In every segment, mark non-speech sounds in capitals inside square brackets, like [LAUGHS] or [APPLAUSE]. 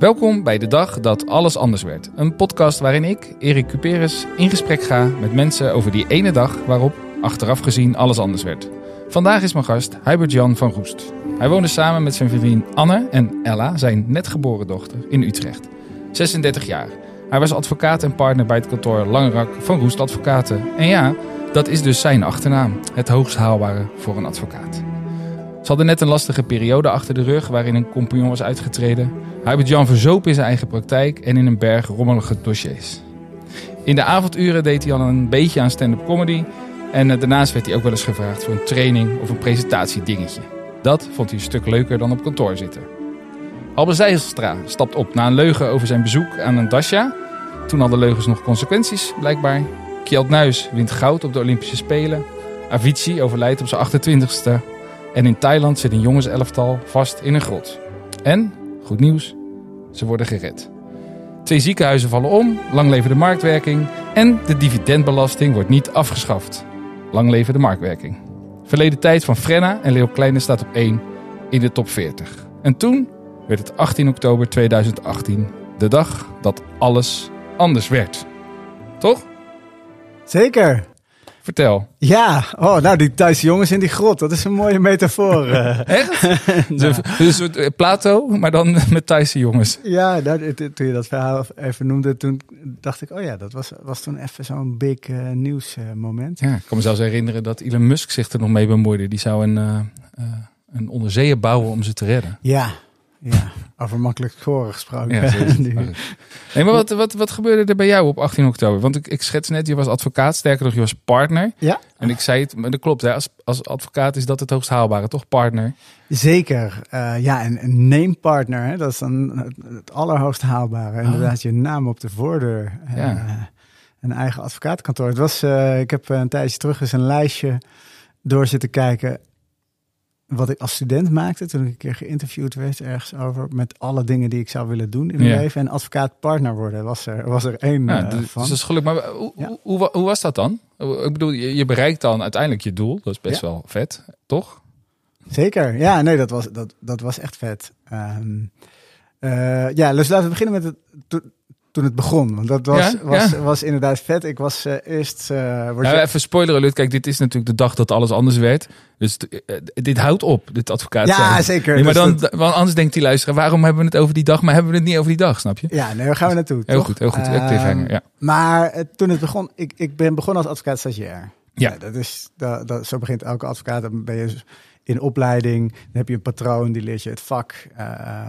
Welkom bij de dag dat alles anders werd. Een podcast waarin ik, Erik Cuperus, in gesprek ga met mensen over die ene dag waarop, achteraf gezien, alles anders werd. Vandaag is mijn gast Hubert Jan van Roest. Hij woonde samen met zijn vriendin Anne en Ella, zijn net geboren dochter, in Utrecht. 36 jaar. Hij was advocaat en partner bij het kantoor Langerak van Roest Advocaten. En ja, dat is dus zijn achternaam. Het hoogst haalbare voor een advocaat. Hadden net een lastige periode achter de rug waarin een compagnon was uitgetreden. Hubert Jan verzoop in zijn eigen praktijk en in een berg rommelige dossiers. In de avonduren deed hij al een beetje aan stand-up comedy. En eh, daarnaast werd hij ook wel eens gevraagd voor een training of een presentatiedingetje. Dat vond hij een stuk leuker dan op kantoor zitten. Albert Zijlstra stapt op na een leugen over zijn bezoek aan een Dasha. Toen hadden leugens nog consequenties, blijkbaar. Kjeld Nuis wint goud op de Olympische Spelen. Avicii overlijdt op zijn 28ste. En in Thailand zit een jongenselftal vast in een grot. En, goed nieuws, ze worden gered. Twee ziekenhuizen vallen om, lang leven de marktwerking. En de dividendbelasting wordt niet afgeschaft. Lang leven de marktwerking. Verleden tijd van Frenna en Leo Kleine staat op 1 in de top 40. En toen werd het 18 oktober 2018 de dag dat alles anders werd. Toch? Zeker. Vertel. Ja, oh, nou die Thaise jongens in die grot, dat is een mooie metafoor. eh. [LAUGHS] Echt? Nou, [LAUGHS] Dus soort eh, Plato, maar dan [LAUGHS] met Thaise jongens. ja, nou, toen je dat verhaal even noemde, toen dacht ik, oh ja, dat was, was toen even zo'n big eh, nieuwsmoment. Ja, ik kan me zelfs herinneren dat Elon Musk zich er nog mee bemoeide. Die zou een, eh, een onderzeeër bouwen om ze te redden. Ja, ja, over makkelijk scoren gesproken. Ja. [LAUGHS] Nee, maar wat, wat, wat gebeurde er bij jou op 18 oktober? Want ik, ik schets net, je was advocaat, sterker nog, je was partner. Ja, En ik zei het, maar dat klopt. Hè? Als, als advocaat is dat het hoogst haalbare, toch? Partner. zeker. Eh, ja, en een namepartner, hè, dat is dan het, allerhoogst haalbare. Inderdaad, je naam op de voordeur. Eh. Ja. een eigen advocatenkantoor. Het was, eh, ik heb een tijdje terug eens een lijstje door zitten kijken wat ik als student maakte toen ik een keer geïnterviewd werd ergens over met alle dingen die ik zou willen doen in mijn Ja. leven en advocaat partner worden was er was er één Ja, dus, van. dus dat is gelukkig. Maar hoe, Ja. hoe, hoe, wa- hoe was dat dan? Ik bedoel, je, je bereikt dan uiteindelijk je doel. Dat is best wel vet, toch? Zeker, ja, nee, dat was dat dat was echt vet. Ehm, eh, ja, dus laten we beginnen met het toen het begon, want dat was Ja, was, ja. was inderdaad vet. Ik was eh, eerst eh, Nou, je- even spoiler alert. Kijk, dit is natuurlijk de dag dat alles anders werd. Dus eh, dit houdt op, dit advocaat ja, zijn. zeker. Nee, maar Dus dan, dat- want anders denkt die luisteraar, waarom hebben we het over die dag, maar hebben we het niet over die dag, snap je? ja, nee, waar gaan we naartoe? Heel toch? goed, heel goed. Ehm, Cliffhanger, ja. Maar toen het begon, ik, ik ben begonnen als advocaat stagiair. Ja. dat is, dat, dat, zo begint elke advocaat. Dan ben je in opleiding, dan heb je een patroon, die leert je het vak. Ehm, eh,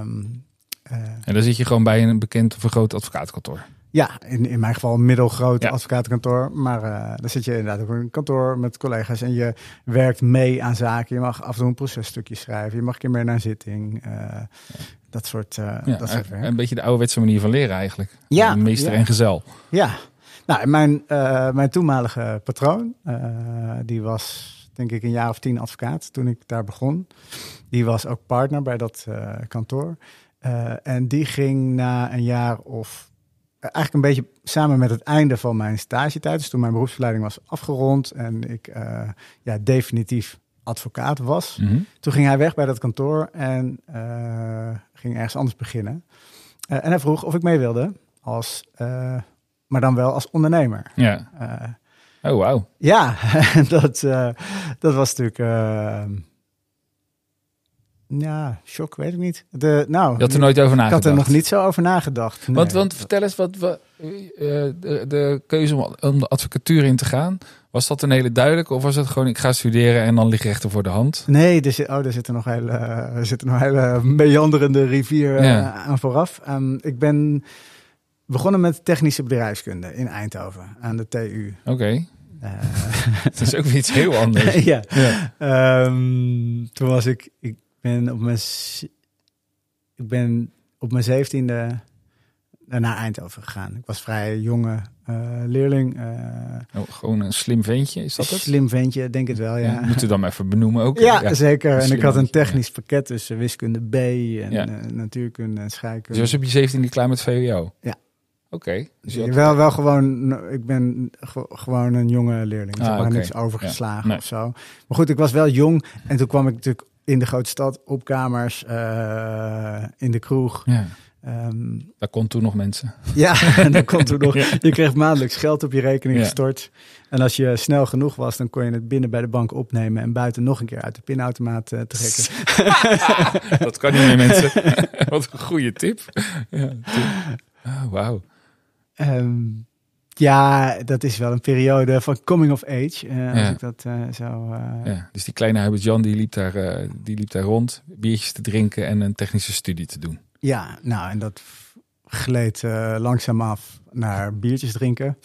En dan zit je gewoon bij een bekend of een groot advocaatkantoor. ja, in, in mijn geval een middelgroot Ja. advocatenkantoor. Maar eh dan zit je inderdaad in een kantoor met collega's en je werkt mee aan zaken. Je mag af en toe een processtukje schrijven. Je mag een keer mee naar zitting. eh, dat soort, eh, Ja, dat soort werk. een beetje de ouderwetse manier van leren eigenlijk. Ja, Meester en gezel. Ja, nou, mijn, eh, mijn toenmalige patroon, eh, die was denk ik een jaar of tien advocaat toen ik daar begon. Die was ook partner bij dat eh, kantoor. Eh, en die ging na een jaar of eigenlijk een beetje samen met het einde van mijn stagetijd, dus toen mijn beroepsverleiding was afgerond en ik eh, ja, definitief advocaat was. Mhm. Toen ging hij weg bij dat kantoor en eh, ging ergens anders beginnen. En hij vroeg of ik mee wilde, als, maar dan wel als ondernemer. Ja. Oh, wauw. ja, [LAUGHS] dat, dat was natuurlijk. Eh, ja, shock, weet ik niet. De, nou, Je had er nooit over ik nagedacht. had er nog niet zo over nagedacht. Nee. Want, want vertel eens, wat, wat, eh, de, de keuze om, om de advocatuur in te gaan, was dat een hele duidelijke? Of was het gewoon, ik ga studeren en dan lig rechter voor de hand? Nee, er zit, oh, er zit er nog hele, er zit nog hele meanderende rivier eh, Ja. aan vooraf. Ehm, ik ben begonnen met technische bedrijfskunde in Eindhoven aan de TU. Oké, Eh, [LAUGHS] dat is ook weer iets heel anders. [LAUGHS] ja. Ja. Ehm, toen was ik, ik ben op mijn, ik ben op mijn zeventiende naar Eindhoven gegaan. Ik was vrij jonge eh, leerling. eh, Oh, gewoon een slim ventje, is dat het? slim ventje, denk het wel, ja. Ja, moeten dan maar even benoemen ook. Ja, zeker. En ik had een technisch pakket tussen wiskunde B en eh, natuurkunde en Dus scheikunde. was op je 17 klaar met VWO? Ja. Oké. Dus je had- wel, wel gewoon, ik ben ge- gewoon een jonge leerling. Ik Ah, heb er oké. niks overgeslagen nee. of zo. Maar goed, ik was wel jong. En toen kwam ik natuurlijk in de grote stad op kamers, eh, in de kroeg. ja. Ehm, Daar kon toen nog mensen. ja, en dan komt er nog. Je kreeg maandelijks geld op je rekening Ja. gestort. En als je snel genoeg was, dan kon je het binnen bij de bank opnemen en buiten nog een keer uit de pinautomaat eh, trekken. [LAUGHS] Dat kan niet meer, mensen. [LAUGHS] Wat een goede tip. Ja, tip. Oh, Wauw. Ehm, ja, dat is wel een periode van coming of age. eh, als ik dat eh, zo. eh, Ja, dus die kleine Hubert Jan die liep, daar, die liep daar rond, biertjes te drinken en een technische studie te doen. Ja, nou, en dat gleed langzaam af naar biertjes drinken. [LAUGHS]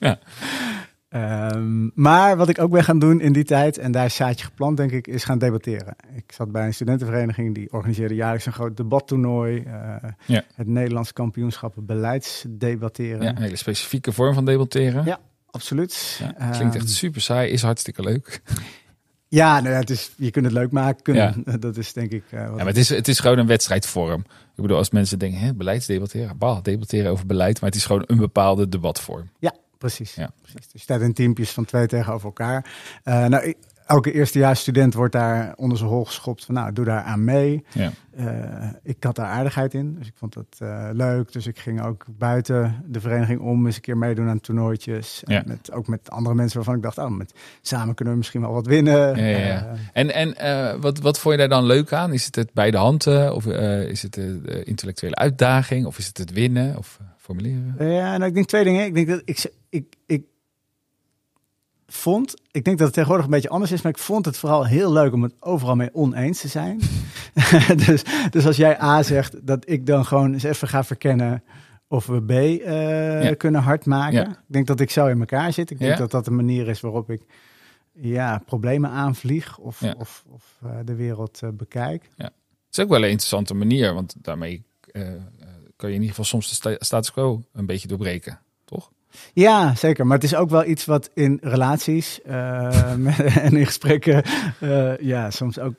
Ja. [LAUGHS] Ehm, maar wat ik ook ben gaan doen in die tijd, en daar is zaadje geplant, denk ik, is gaan debatteren. Ik zat bij een studentenvereniging die organiseerde jaarlijks een groot debattoernooi. eh, Ja. Het Nederlands kampioenschap beleidsdebatteren. Ja, een hele specifieke vorm van debatteren. Ja, Absoluut. Ja, klinkt echt Ehm, super saai, is hartstikke leuk. Ja, nou ja, het is, je kunt het leuk maken. Kunnen, [LAUGHS] Dat is denk ik. eh, Ja, maar het is, het is gewoon een wedstrijdvorm. Ik bedoel, als mensen denken, hè, beleidsdebatteren, bah, debatteren over beleid, maar het is gewoon een bepaalde debatvorm. Ja, precies. Ja. precies. Dus je staat in teampjes van twee tegenover elkaar. Eh, nou, elke eerstejaarsstudent wordt daar onder zijn hol geschopt van, nou, doe daar aan mee. Ja. Eh, ik had daar aardigheid in, dus ik vond dat eh, leuk. Dus ik ging ook buiten de vereniging om eens een keer meedoen aan toernooitjes. En Ja. met, ook met andere mensen waarvan ik dacht, oh, met, samen kunnen we misschien wel wat winnen. Ja, ja, En, en wat, wat vond je daar dan leuk aan? Is het het bij de hand eh, of is het de, intellectuele uitdaging of is het het winnen of formuleren? Ja, nou, ik denk twee dingen. Ik denk dat ik, ik, ik vond, ik denk dat het tegenwoordig een beetje anders is, maar ik vond het vooral heel leuk om het overal mee oneens te zijn. [LAUGHS] [LAUGHS] dus, dus als jij A zegt, dat ik dan gewoon eens even ga verkennen of we B eh, Ja. kunnen hard maken. Ja. Ik denk dat ik zo in elkaar zit. Ik denk Ja? dat dat een manier is waarop ik ja, problemen aanvlieg of, Ja. of, of eh, de wereld eh, bekijk. Het is ook wel een interessante manier, want daarmee kan je in ieder geval soms de sta- status quo een beetje doorbreken, toch? Ja, zeker. Maar het is ook wel iets wat in relaties eh, [LAUGHS] en in gesprekken, eh, ja, soms ook.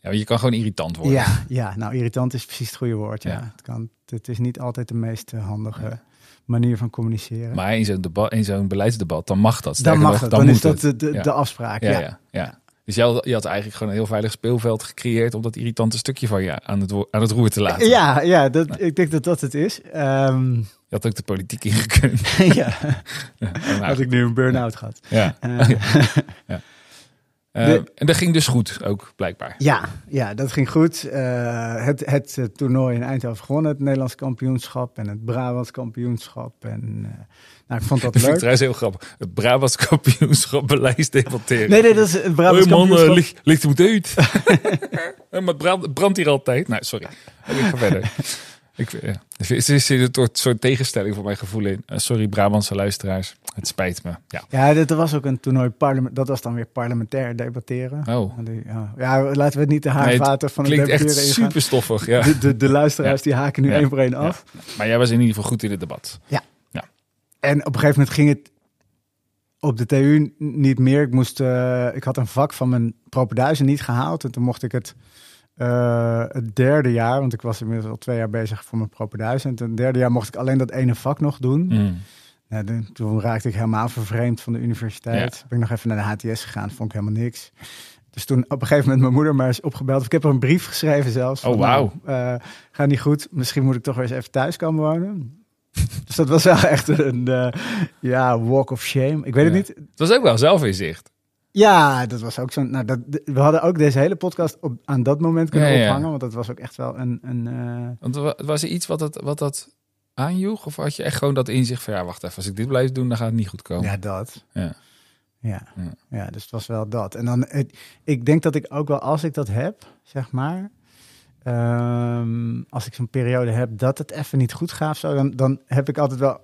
Ja, je kan gewoon irritant worden. Ja, ja, nou, irritant is precies het goede woord. Ja. Ja. Het, kan, het is niet altijd de meest eh, handige manier van communiceren. Maar in zo'n debat, in zo'n beleidsdebat, dan mag dat. dan mag het, dan, is dat de, de, de afspraak. Ja, ja. Dus je had, je had eigenlijk gewoon een heel veilig speelveld gecreëerd om dat irritante stukje van je aan het, aan het roer te laten. ja, ja, dat, ik denk dat dat het is. Ehm, Je had ook de politiek ingekund. [LAUGHS] ja, [LAUGHS] Ja, nou, had ik nu een burn-out gehad. ja. Eh, [LAUGHS] Eh, De- en dat ging dus goed, ook blijkbaar. Ja, ja, dat ging goed. Eh, het het eh, toernooi in Eindhoven gewonnen, het Nederlands kampioenschap en het Brabants kampioenschap. En eh, nou, ik vond dat Dat vind ik leuk. trouwens heel grappig. Het Brabants kampioenschap [LAUGHS] beleidsdebatteren. Nee, nee, dat is het Brabants Hoi man, eh, kampioenschap. licht, licht moet uit. [LAUGHS] Maar het brandt, hier altijd. Nee, sorry. Ik ga verder. [LAUGHS] Ik, ja. Er is- er is een soort, tegenstelling voor mijn gevoel in. Eh, sorry Brabantse luisteraars. Het spijt me. Ja. Ja, dit was ook een toernooi, parlement, dat was dan weer parlementair debatteren. Oh, ja, ja, laten we niet de Nee, haarvaten van het klinkt echt super stoffig. Ja. De, de, de luisteraars die haken nu Ja. één voor één af. Maar jij was in ieder geval goed in het debat. En op een gegeven moment ging het op de TU niet meer. Ik, moest, eh, ik had een vak van mijn propenduizen niet gehaald. En toen mocht ik het, eh, het derde jaar, want ik was inmiddels al twee jaar bezig voor mijn propenduizen. En het derde jaar mocht ik alleen dat ene vak nog doen. Mm. Nou, toen- raakte ik helemaal vervreemd van de universiteit. Ja. Ben ik nog even naar de HTS gegaan, vond ik helemaal niks. Dus toen op een gegeven moment mijn moeder maar eens opgebeld. Ik heb er een brief geschreven zelfs. Oh, van, wauw. nou, eh, gaat niet goed. Misschien moet ik toch weer eens even thuis komen wonen. [LAUGHS] dus dat was wel echt een eh, ja, walk of shame. Ik weet Ja. het niet. Het was ook wel zelfinzicht. Ja, dat was ook zo'n... Nou, dat, we hadden ook deze hele podcast op, aan dat moment kunnen Ja, ja. ophangen. Want dat was ook echt wel een... een eh, Want wa- was er iets wat dat, wat dat aanjoeg? Of had je echt gewoon dat inzicht van ja, wacht even, als ik dit blijf doen, dan gaat het niet goed komen. Ja, dat. Ja. Ja. Ja. ja, dus het was wel dat. En dan, het, ik denk dat ik ook wel, als ik dat heb, zeg maar, ehm, als ik zo'n periode heb dat het even niet goed gaat, zo, dan, dan heb ik altijd wel,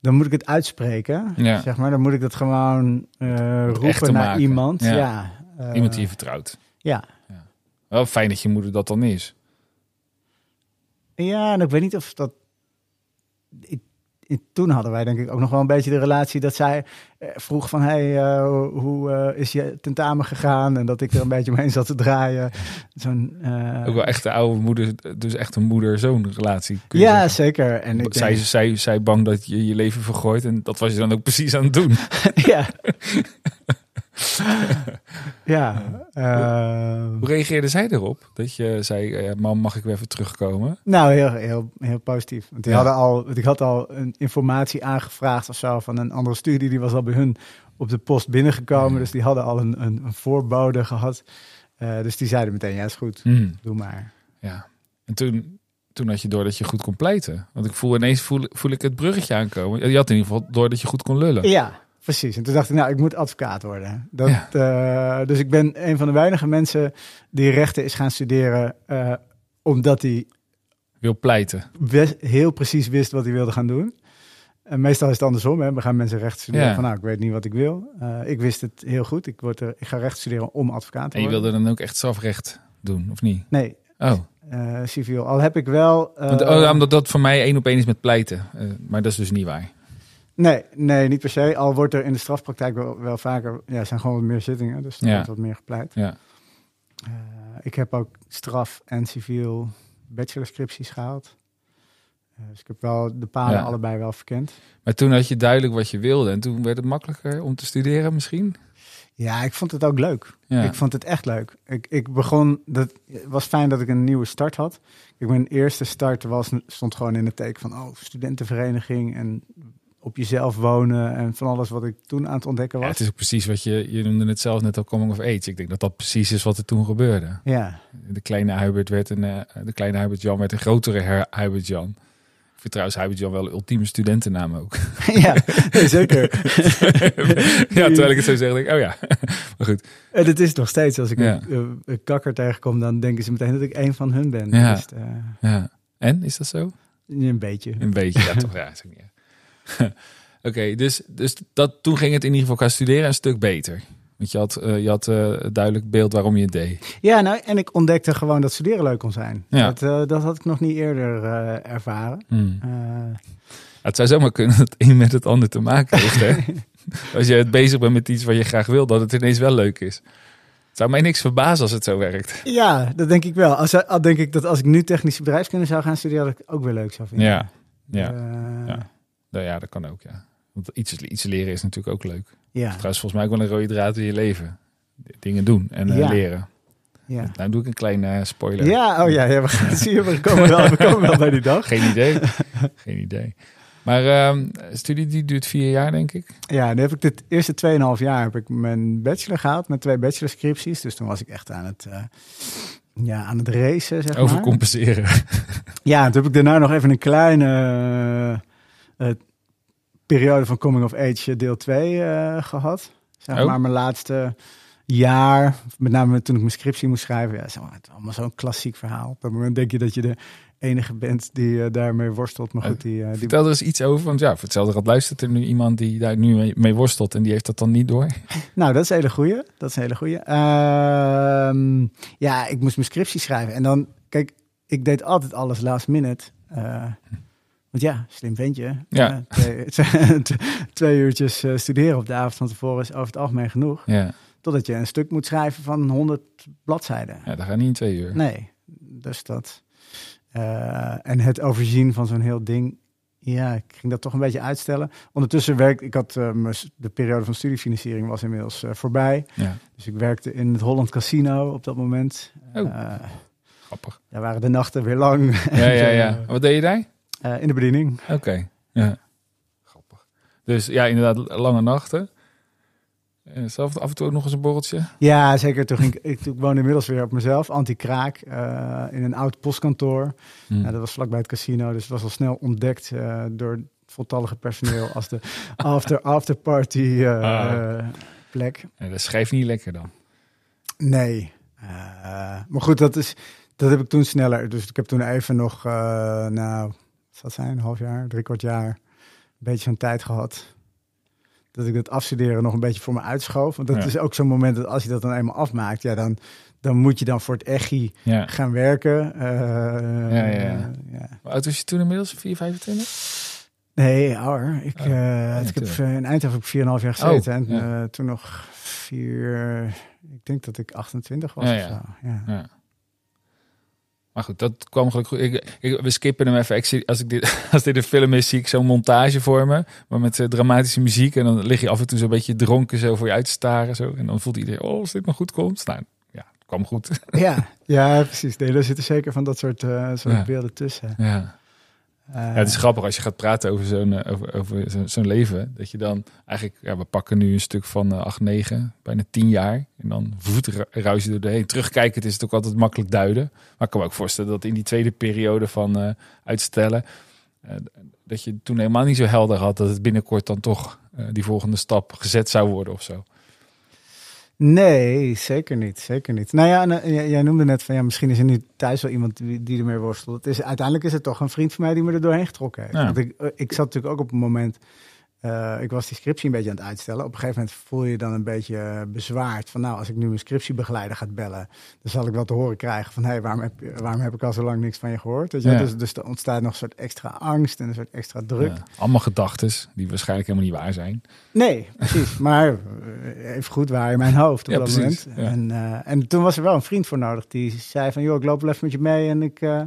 dan moet ik het uitspreken, Ja. zeg maar. Dan moet ik dat gewoon eh, roepen naar maken. iemand. Ja. Ja. eh, Iemand die je vertrouwt. Ja. Wel fijn dat je moeder dat dan is. Ja, en ik weet niet of dat. Ik- toen hadden wij denk ik ook nog wel een beetje de relatie dat zij eh, vroeg van hey, eh, hoe eh, is je tentamen gegaan? En dat ik er een beetje omheen zat te draaien. Zo'n. eh, Ook wel echt de oude moeder, dus echt een moeder-zoon relatie. kun je Ja, zeggen. zeker. En ik zij, denk, zij, zij bang dat je je leven vergooit en dat was je dan ook precies aan het doen. [LAUGHS] ja. [LAUGHS] [LAUGHS] ja. Uh, Hoe reageerde zij erop? Dat je zei, mam, mag ik weer even terugkomen? Nou, heel, heel, heel positief. Want die ja. hadden al, ik had al een informatie aangevraagd of zo van een andere studie. Die was al bij hun op de post binnengekomen. Dus die hadden al een, een, een voorbode gehad. Uh, dus die zeiden meteen, ja, is goed. Mm. Doe maar. Ja. En toen, toen had je door dat je goed kon pleiten. Want ik voel ineens voel, voel ik het bruggetje aankomen. Je had in ieder geval door dat je goed kon lullen. Ja, precies. En toen dacht ik, nou, ik moet advocaat worden. Dat, ja. uh, dus ik ben een van de weinige mensen die rechten is gaan studeren, uh, omdat hij wil pleiten. heel precies wist wat hij wilde gaan doen. En meestal is het andersom. Hè. We gaan mensen recht studeren Ja. van, nou, ik weet niet wat ik wil. Uh, ik wist het heel goed. Ik, word er, ik ga recht studeren om advocaat te En je worden. wilde dan ook echt strafrecht doen, of niet? Nee, Oh, civiel. Al heb ik wel... Want, oh omdat dat voor mij één op één is met pleiten. Maar dat is dus niet waar. Nee, nee, niet per se. Al wordt er in de strafpraktijk wel, wel vaker... Ja, zijn gewoon wat meer zittingen, dus er Ja. wordt wat meer gepleit. Ja. Uh, ik heb ook straf en civiel bachelorscripties gehaald. Uh, dus ik heb wel de paden Ja. allebei wel verkend. Maar toen had je duidelijk wat je wilde. En toen werd het makkelijker om te studeren misschien? Ja, ik vond het ook leuk. Ja. Ik vond het echt leuk. Ik, ik begon, dat het was fijn dat ik een nieuwe start had. Ik mijn eerste start was, stond gewoon in het teken van oh, studentenvereniging en op jezelf wonen en van alles wat ik toen aan het ontdekken Ja, was. het is ook precies wat je, je noemde het zelf net al coming of age. Ik denk dat dat precies is wat er toen gebeurde. Ja, De kleine Hubert werd een, eh, de kleine Hubert Jan werd een grotere her- Hubert Jan. Ik vind trouwens Hubert Jan wel een ultieme studentennaam ook. [LAUGHS] ja nee, zeker. [LAUGHS] ja, terwijl ik het zo zeg, denk ik, oh ja. [LAUGHS] maar goed. En het is nog steeds, als ik Ja. een, uh, een kakker tegenkom, dan denken ze meteen dat ik een van hun ben. Ja. Dus, uh, Ja. En, is dat zo? een beetje. Een beetje, ja toch? Ja, is ook niet [LAUGHS] Oké, dus, dus dat, toen ging het in ieder geval qua studeren een stuk beter. Want je had, uh, je had uh, een duidelijk beeld waarom je het deed. Ja, nou, en ik ontdekte gewoon dat studeren leuk kon zijn. Ja. Dat, uh, dat had ik nog niet eerder ervaren. Hmm. het zou zomaar kunnen dat het een met het ander te maken heeft. Hè? [LAUGHS] als je het bezig bent met iets wat je graag wil, dat het ineens wel leuk is. Het zou mij niks verbazen als het zo werkt. Ja, dat denk ik wel. Als, al denk ik dat als ik nu technische bedrijfskunde zou gaan studeren, dat ik het ook weer leuk zou vinden. Ja, ja. ja. Nou ja, dat kan ook, ja. Want iets, iets leren is natuurlijk ook leuk. Ja. Trouwens, volgens mij ook wel een rode draad in je leven. Dingen doen en uh, Ja. leren. Ja. Nou doe ik een kleine uh, spoiler. Ja, oh ja, ja we gaan het zien. We komen wel, we komen wel bij die dag. Geen idee. Geen idee. Maar uh, studie die duurt vier jaar, denk ik. Ja, nu heb ik de eerste 2,5 jaar heb ik mijn bachelor gehaald met twee bachelorscripties. Dus toen was ik echt aan het, uh, ja, aan het racen, zeg Overcompenseren. maar. Ja, toen heb ik daarna nog even een kleine uh, periode van coming of age deel 2 uh, gehad. Zeg oh. maar mijn laatste jaar, met name toen ik mijn scriptie moest schrijven. Ja, zeg maar, het is allemaal zo'n klassiek verhaal. Op dat moment denk je dat je de enige bent die uh, daarmee worstelt. Maar goed, die, uh, die... Vertel er eens iets over, want ja, voor hetzelfde gaat luistert er nu iemand die daar nu mee, mee, worstelt en die heeft dat dan niet door. [LAUGHS] Nou, dat is een hele goeie. Dat is een hele goeie. Uh, ja, ik moest mijn scriptie schrijven en dan, kijk, ik deed altijd alles last minute. Want ja, slim ventje. Ja. Uh, [LAUGHS] twee, twee, uurtjes uh, studeren op de avond van tevoren is over het algemeen genoeg. Ja. Totdat je een stuk moet schrijven van 100 bladzijden. Ja, dat gaat niet in twee uur. Nee, dus dat. Uh, en het overzien van zo'n heel ding. Ja, ik ging dat toch een beetje uitstellen. Ondertussen werkte ik, had uh, de periode van studiefinanciering was inmiddels uh, voorbij. Ja. Dus ik werkte in het Holland Casino op dat moment. Oh, grappig. Daar waren de nachten weer lang. Ja, ja, ja. [LAUGHS] Wat deed je daar? Uh, in de bediening. Oké, okay. ja. Grappig. Dus ja, inderdaad, lange nachten. En zelf af en toe ook nog eens een borreltje? Ja, zeker. Toen ging ik, ik, ik woonde inmiddels weer op mezelf, anti-kraak, uh, in een oud postkantoor. Uh, dat was vlakbij het casino, dus het was al snel ontdekt door het voltallige personeel als de [LAUGHS] after, after party ah. plek. Ja, dat schrijft niet lekker dan. Nee. maar goed, dat, is, dat heb ik toen sneller. Dus ik heb toen even nog, nou, zal zijn, een half jaar, drie kwart jaar, een beetje zo'n tijd gehad dat ik het afstuderen nog een beetje voor me uitschoof. Want dat ja. is ook zo'n moment dat als je dat dan eenmaal afmaakt, ja, dan, dan moet je dan voor het echi ja. gaan werken. Uh, ja, ja, ja. Hoe oud was je toen inmiddels? 4, 25? Nee, ouder. Ik, oh, uh, ik heb, in Eindhoven heb ik 4,5 jaar gezeten. Oh, en uh, toen nog vier... Ik denk dat ik 28 was ja, of zo. Ja. Maar goed, dat kwam gelukkig goed. Ik, ik, we skippen hem even. Ik zie, als, ik dit, [LAUGHS] als dit een film is, zie ik zo'n montage voor me. Maar met uh, dramatische muziek. En dan lig je af en toe zo'n beetje dronken zo voor je uit te staren. Zo. En dan voelt iedereen, oh, als dit nog goed komt. Nou, ja, het kwam goed. Ja, [LAUGHS] ja precies. Nee, er zitten zeker van dat soort, uh, soort Ja. beelden tussen. Ja. Eh, Ja, het is grappig als je gaat praten over zo'n eh, over, over zo- zo'n leven. Dat je dan eigenlijk, ja, we pakken nu een stuk van eh 8, 9, bijna 10 jaar. En dan voet ru- ruis je door de heen. Terugkijken, het is het ook altijd makkelijk duiden. Maar ik kan me ook voorstellen dat in die tweede periode van eh, uitstellen. dat je toen helemaal niet zo helder had dat het binnenkort dan toch die volgende stap gezet zou worden of zo. Nee, zeker niet. Zeker niet. Nou ja, eh, jij- jij noemde net van ja, misschien is er nu thuis wel iemand die, die ermee worstelt. Het is, uiteindelijk is het toch een vriend van mij die me er doorheen getrokken heeft. Ja. Want ik, eh, ik zat natuurlijk ook op een moment. eh, ik was die scriptie een beetje aan het uitstellen. Op een gegeven moment voel je je dan een beetje bezwaard. Van nou, als ik nu mijn scriptiebegeleider ga bellen, dan zal ik wel te horen krijgen van hé, hey, waarom, heb, waarom heb ik al zo lang niks van je gehoord? Weet je? Ja. Dus, dus er ontstaat nog een soort extra angst en een soort extra druk. Ja, allemaal gedachten die waarschijnlijk helemaal niet waar zijn. Nee, precies. maar even goed waar in mijn [LAUGHS] hoofd op Ja, dat precies, moment. ja. En, eh, en toen was er wel een vriend voor nodig die zei van... joh, ik loop wel even met je mee en ik eh,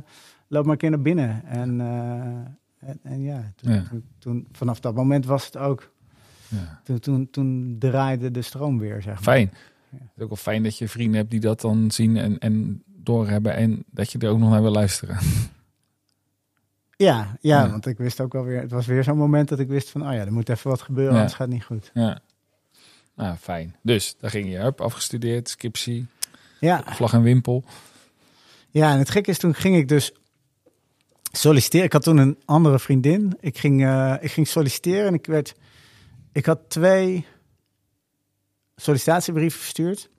loop maar een keer naar binnen. En, eh, en, en ja, toen, Ja. Toen, toen- vanaf dat moment was het ook... Ja. Toen, toen, toen draaide de stroom weer, zeg maar. Fijn. Het is ook wel fijn dat je vrienden hebt die dat dan zien en, en doorhebben. En dat je er ook nog naar wil luisteren. [LAUGHS] Ja, ja, Ja. want ik wist ook wel weer... Het was weer zo'n moment dat ik wist van... oh ja, er moet even wat gebeuren, Ja. anders gaat het niet goed. Ja. Nou, fijn. Dus, daar ging je. Hup, afgestudeerd, skipsie, Ja, vlag en wimpel. Ja, en het gekke is, toen ging ik dus solliciteren. Ik had toen een andere vriendin. Ik ging, eh, ik ging solliciteren en ik werd... Ik had twee sollicitatiebrieven verstuurd.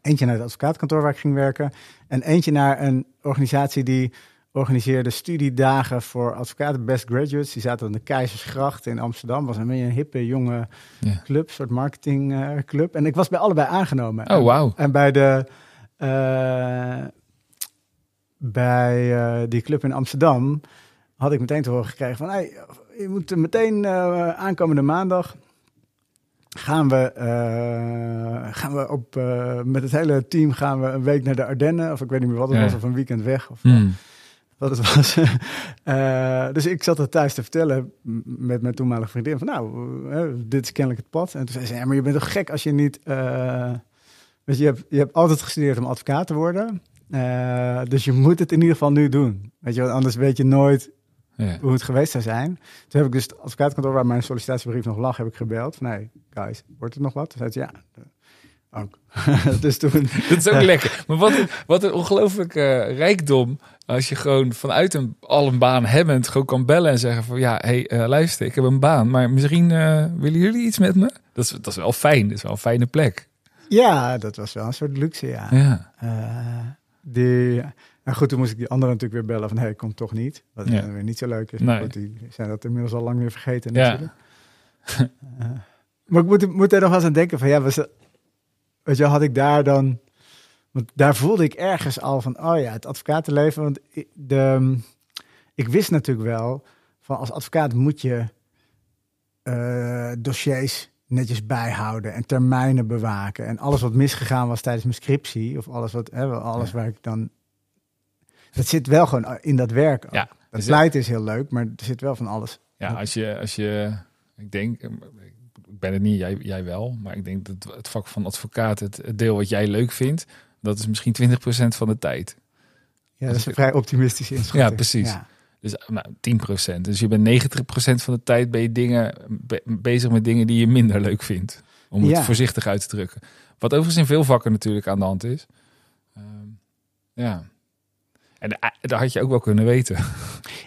Eentje naar het advocaatkantoor waar ik ging werken. En eentje naar een organisatie die organiseerde studiedagen voor advocaten, best graduates. Die zaten aan de Keizersgracht in Amsterdam. was een beetje een hippe, jonge club, soort marketingclub. en ik was bij allebei aangenomen. Oh, wauw. En bij de eh, bij eh, die club in Amsterdam had ik meteen te horen gekregen van hey, je moet meteen eh, aankomende maandag gaan we, gaan we op, met het hele team gaan we een week naar de Ardennen. Of ik weet niet meer wat het Ja. was, of een weekend weg. Of Hmm. Wat het was. [LAUGHS] Eh, dus ik zat er thuis te vertellen met mijn toenmalige vriendin van nou, eh, dit is kennelijk het pad. En toen zei ze, ja, maar je bent toch gek als je niet... eh, weet je, je hebt, je hebt altijd gestudeerd om advocaat te worden. Dus je moet het in ieder geval nu doen. Weet je, want anders weet je nooit Ja. hoe het geweest zou zijn. Toen heb ik dus het advocaatkantoor waar mijn sollicitatiebrief nog lag, heb ik gebeld. Van, nee, guys, wordt het nog wat? Toen zei ze, ja, ook. [LAUGHS] dus toen... [LAUGHS] Dat is ook lekker. [LAUGHS] Maar wat, een- wat een ongelooflijke rijkdom. Als je gewoon vanuit een, al een baan hebbend gewoon kan bellen en zeggen van... Ja, hey, eh, luister, ik heb een baan. Maar misschien eh, willen jullie iets met me? Dat is, dat is wel fijn. Dat is wel een fijne plek. Ja, dat was wel een soort luxe, ja. Ja. Eh, die, en goed, toen moest ik die andere natuurlijk weer bellen van, hey, kom toch niet. Wat Ja. weer niet zo leuk is. Nee. Maar goed, die zijn dat inmiddels al lang weer vergeten Ja. natuurlijk. Eh, maar ik moet, moet er nog wel eens aan denken van, ja, was dat, weet je, had ik daar dan... Want daar voelde ik ergens al van, oh ja, het advocatenleven. Want ik, de, ik wist natuurlijk wel, van als advocaat moet je eh, dossiers netjes bijhouden en termijnen bewaken. En alles wat misgegaan was tijdens mijn scriptie, of alles, wat, hè, alles Ja. waar ik dan... Dat zit wel gewoon in dat werk. ook. Ja, Dat dus- is heel leuk, maar er zit wel van alles. Ja, als je, als je, ik denk, ik ben het niet, jij, jij wel, maar ik denk dat het vak van advocaat, het, het deel wat jij leuk vindt, dat is misschien 20% van de tijd. Ja, dat is een vrij optimistische inschatting. Ja, precies. Ja. Dus nou, 10%. Dus je bent 90% van de tijd ben je dingen, be- bezig met dingen die je minder leuk vindt. Om het Ja. voorzichtig uit te drukken. Wat overigens in veel vakken natuurlijk aan de hand is. Ehm, ja. En eh, dat had je ook wel kunnen weten.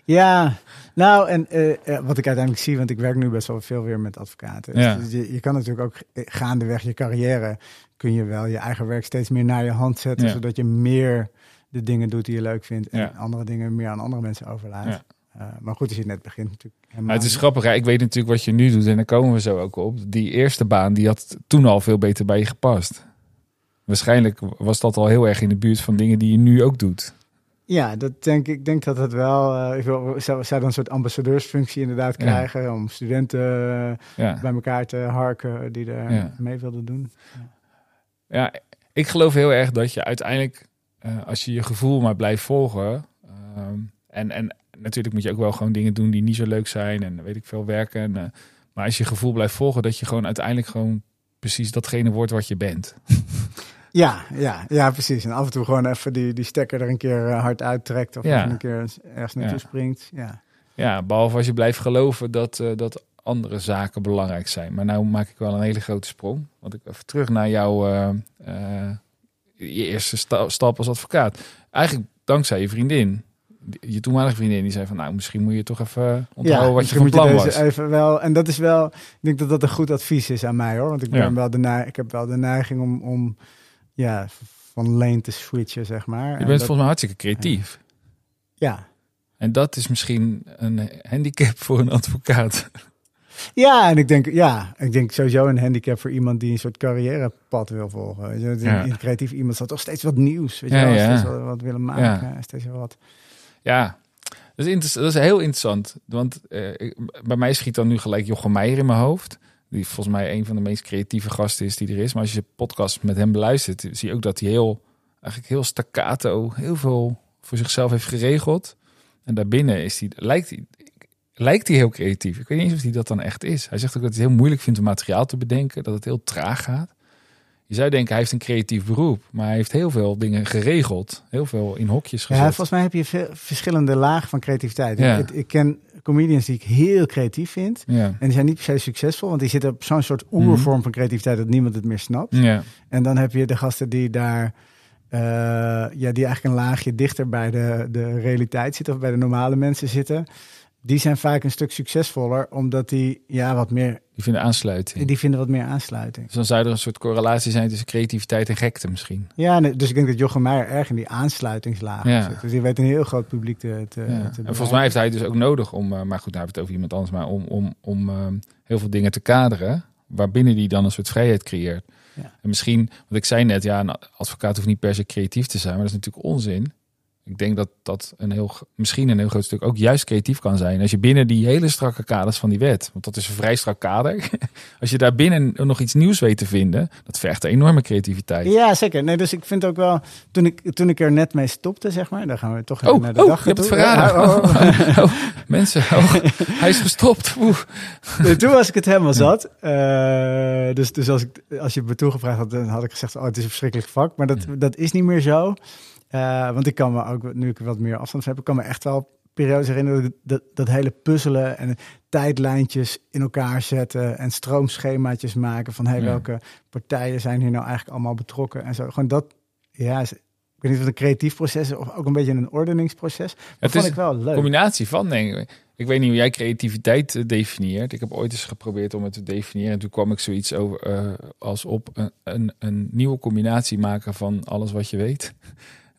Ja, nou, en eh, eh, wat ik uiteindelijk zie, want ik werk nu best wel veel weer met advocaten. Ja. Dus je, je kan natuurlijk ook eh, gaandeweg je carrière, kun je wel je eigen werk steeds meer naar je hand zetten, Ja. zodat je meer de dingen doet die je leuk vindt en Ja. andere dingen meer aan andere mensen overlaat. Maar goed, als je net begint natuurlijk. Maar het is grappig. hè. Ik weet natuurlijk wat je nu doet en daar komen we zo ook op. Die eerste baan, die had toen al veel beter bij je gepast. Waarschijnlijk was dat al heel erg in de buurt van dingen die je nu ook doet. Ja, dat denk ik. Ik denk dat het wel. eh, ik wil, zou, zou dan een soort ambassadeursfunctie inderdaad Ja. krijgen om studenten Ja. bij elkaar te harken die er Ja. mee wilden doen. ja, ik geloof heel erg dat je uiteindelijk eh, als je je gevoel maar blijft volgen. ehm, en, en natuurlijk moet je ook wel gewoon dingen doen die niet zo leuk zijn. En weet ik veel werken. En, eh, maar als je gevoel blijft volgen, dat je gewoon uiteindelijk gewoon precies datgene wordt wat je bent. [LAUGHS] Ja, ja, ja, precies. En af en toe gewoon even die, die stekker er een keer eh, hard uittrekt. Of Ja. een keer ergens naartoe Ja. springt. Ja. Ja, behalve als je blijft geloven dat, eh, dat andere zaken belangrijk zijn. Maar nou maak ik wel een hele grote sprong. Want ik even terug naar jouw eh, je eerste sta- stap als advocaat. Eigenlijk dankzij je vriendin. Je toenmalige vriendin die zei van nou misschien moet je toch even onthouden wat je van plan was. Even wel, en dat is wel, ik denk dat dat een goed advies is aan mij hoor. Want ik, ben Ja. wel de ik heb wel de neiging om, om ja, van lane te switchen, zeg maar. Je En bent dat- volgens mij hartstikke creatief. ja. En dat is misschien een handicap voor een advocaat. [LAUGHS] Ja, en ik denk, ja, ik denk sowieso een handicap voor iemand die een soort carrièrepad wil volgen. Je, Ja. Een creatief iemand zal toch steeds wat nieuws, weet je Ja, wel, ja. steeds wat, wat willen maken, steeds wel wat. Ja, dat is, dat is heel interessant. Want eh, bij mij schiet dan nu gelijk Jochem Meijer in mijn hoofd. Die volgens mij een van de meest creatieve gasten is die er is. Maar als je podcast met hem beluistert, zie je ook dat hij heel, eigenlijk heel staccato, heel veel voor zichzelf heeft geregeld. En daarbinnen is hij, lijkt hij, lijkt hij heel creatief. Ik weet niet eens of hij dat dan echt is. Hij zegt ook dat hij het heel moeilijk vindt om materiaal te bedenken, dat het heel traag gaat. Je zou denken, hij heeft een creatief beroep, maar hij heeft heel veel dingen geregeld. Heel veel in hokjes gezet. Ja, volgens mij heb je veel, verschillende lagen van creativiteit. Ja. Ik, ik ken comedians die ik heel creatief vind. ja. En die zijn niet per se succesvol, want die zitten op zo'n soort oervorm van creativiteit dat niemand het meer snapt. Ja. En dan heb je de gasten die daar, eh, ja, die eigenlijk een laagje dichter bij de, de realiteit zitten of bij de normale mensen zitten. Die zijn vaak een stuk succesvoller, omdat die, ja, wat meer, Die vinden aansluiting. die vinden wat meer aansluiting. Dus dan zou er een soort correlatie zijn tussen creativiteit en gekte misschien. Ja, dus ik denk dat Jochem Meijer erg in die aansluitingslaag Ja. zit. Dus die weet een heel groot publiek te, te, Ja. te En volgens mij heeft hij dus ook nodig om, eh, maar goed, nou hebben we het over iemand anders, maar om, om, om eh, heel veel dingen te kaderen, waarbinnen die dan een soort vrijheid creëert. Ja. En misschien, want ik zei net, ja, een advocaat hoeft niet per se creatief te zijn, maar dat is natuurlijk onzin. Ik denk dat dat een heel, misschien een heel groot stuk ook juist creatief kan zijn. Als je binnen die hele strakke kaders van die wet, want dat is een vrij strak kader. [LAUGHS] Als je daar binnen nog iets nieuws weet te vinden, dat vergt een enorme creativiteit. Ja, zeker. Nee, dus ik vind ook wel, toen ik, toen ik er net mee stopte, zeg maar, dan gaan we toch Oh, naar de oh, dag je hebt het verraden. Ja, oh, oh. [LAUGHS] Oh, mensen, hij is gestopt. Nee, toen was ik het helemaal zat. Eh, dus dus als, ik, als je me toegevraagd had, dan had ik gezegd: Oh, het is een verschrikkelijk vak. Maar dat, dat is niet meer zo. Eh, want ik kan me ook, nu ik wat meer afstand heb, ik kan me echt wel periodes herinneren dat, dat, dat hele puzzelen en tijdlijntjes in elkaar zetten en stroomschemaatjes maken van hey, Ja. welke partijen zijn hier nou eigenlijk allemaal betrokken en zo. Gewoon dat, ja, is- ik weet niet of het een creatief proces is of ook een beetje een ordeningsproces. Dat Het vond is ik wel leuk. combinatie van, denk ik. Ik weet niet hoe jij creativiteit eh, definieert. Ik heb ooit eens geprobeerd om het te definiëren. En toen kwam ik zoiets over eh, als op een, een, een nieuwe combinatie maken van alles wat je weet.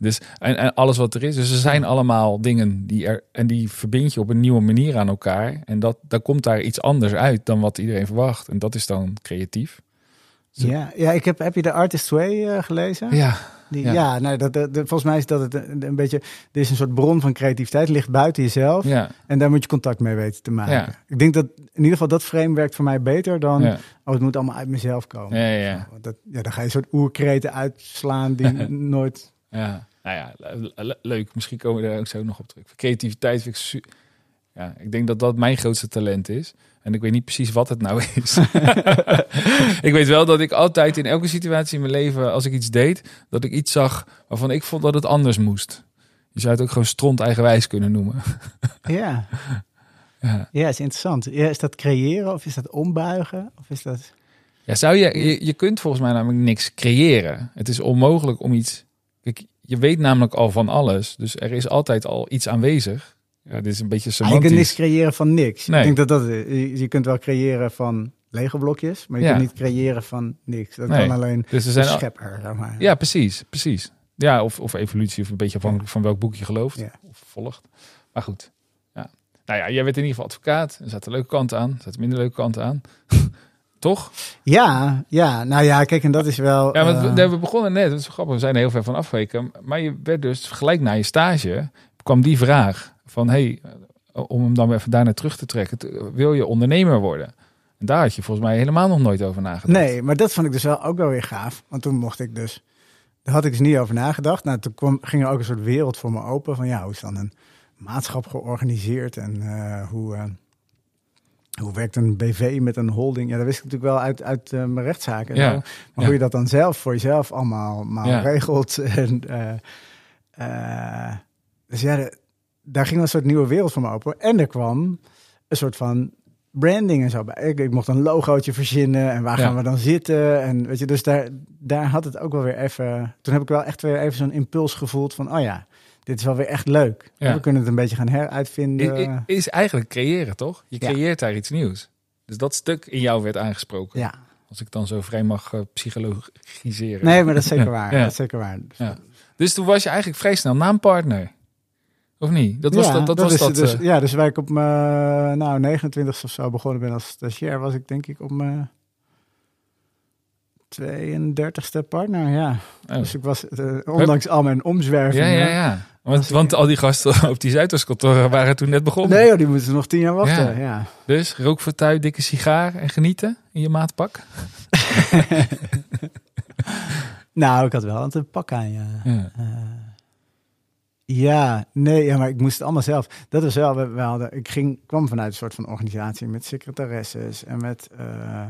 Dus en, en alles wat er is. Dus er zijn allemaal dingen die er. En die verbind je op een nieuwe manier aan elkaar. En dat, dan komt daar iets anders uit dan wat iedereen verwacht. En dat is dan creatief. Zo. Ja, ja, ik heb, heb je de Artist Way eh, gelezen? Ja, Die, Ja. ja, nou, dat, dat, volgens mij is dat het een, een beetje. Er is een soort bron van creativiteit, ligt buiten jezelf. ja, En daar moet je contact mee weten te maken. Ja. Ik denk dat in ieder geval dat frame werkt voor mij beter dan. ja. Oh, het moet allemaal uit mezelf komen. Ja, ja, Dat, ja, dan ga je een soort oerkreten uitslaan die [LAUGHS] nooit. Ja, nou ja, le- le- leuk. Misschien komen we daar ook zo nog op terug. Creativiteit vind ik su- Ja, ik denk dat dat mijn grootste talent is. En ik weet niet precies wat het nou [LAUGHS] is. [LAUGHS] ik weet wel dat ik altijd in elke situatie in mijn leven, als ik iets deed, dat ik iets zag waarvan ik vond dat het anders moest. Je zou het ook gewoon stront eigenwijs kunnen noemen. Ja, [LAUGHS] ja. ja, is interessant. Ja, is dat creëren of is dat ombuigen? Of is dat. Ja, zou je, je, je kunt volgens mij namelijk niks creëren. Het is onmogelijk om iets. Kijk, je weet namelijk al van alles. Dus er is altijd al iets aanwezig. Ja, dit is een beetje Ah, je semantisch. kunt niks creëren van niks. Nee. Ik denk dat dat. Je, je kunt wel creëren van Lego blokjes, maar je Ja. kunt niet creëren van niks. Dat Nee. kan alleen dus er zijn al- schepper, zeg maar. Ja, precies, precies. Ja, of, of evolutie, of een beetje afhankelijk van welk boek je gelooft Ja. of volgt. Maar goed. Ja. Nou ja, jij werd in ieder geval advocaat. Er zaten leuke kanten aan, er zaten minder leuke kanten aan. [LAUGHS] Toch? Ja, ja, nou ja, kijk, en dat is wel. Ja, want eh, we, we begonnen net, dat is grappig, we zijn er heel ver van afgeweken. Maar je werd dus gelijk na je stage, kwam die vraag van, hey, eh, om hem dan even daarna terug te trekken, wil je ondernemer worden? En daar had je volgens mij helemaal nog nooit over nagedacht. Nee, maar dat vond ik dus wel ook wel weer gaaf. Want toen mocht ik dus daar had ik dus niet over nagedacht. Nou, toen kwam, ging er ook een soort wereld voor me open van ja, hoe is dan een maatschap georganiseerd en eh, hoe, hoe werkt een BV met een holding? Ja, dat wist ik natuurlijk wel uit, uit eh, mijn rechtszaken. Ja. Maar Ja. hoe je dat dan zelf voor jezelf allemaal, Ja. regelt. [LAUGHS] En, eh, eh, dus ja, de- daar ging een soort nieuwe wereld voor me open. En er kwam een soort van branding en zo bij. Ik, ik mocht een logootje verzinnen en waar gaan we dan zitten? En weet je, dus daar, daar had het ook wel weer even. Toen heb ik wel echt weer even zo'n impuls gevoeld van, oh ja, dit is wel weer echt leuk. Ja. We kunnen het een beetje gaan heruitvinden. i- Is eigenlijk creëren, toch? Je creëert daar iets nieuws. Dus dat stuk in jou werd aangesproken. ja, Als ik dan zo vrij mag eh, psychologiseren. nee, maar dat is zeker waar. Dat is zeker waar. Dus toen was je eigenlijk vrij snel naampartner. Of niet? Dat was ja, dat, dat, was is dat. Dus, eh, ja, dus waar ik op mijn nou, 29 of zo begonnen ben als stagiair, was ik denk ik op mijn 32ste partner. Ja. oh. Dus ik was, eh, ondanks al mijn ja, omzwervingen. ja, ja. Want, want al die gasten [LAUGHS] op die Zuidoost-kantoren waren toen net begonnen. Nee, joh, die moeten nog tien jaar wachten. Ja. Ja. Dus rookvertuig, dikke sigaar en genieten in je maatpak. [LAUGHS] Nou, ik had wel een pak aan, ja. Ja. Eh, ja, nee, ja, maar ik moest het allemaal zelf. Dat was wel, we, we hadden, ik ging, kwam vanuit een soort van organisatie met secretaresses en met, eh,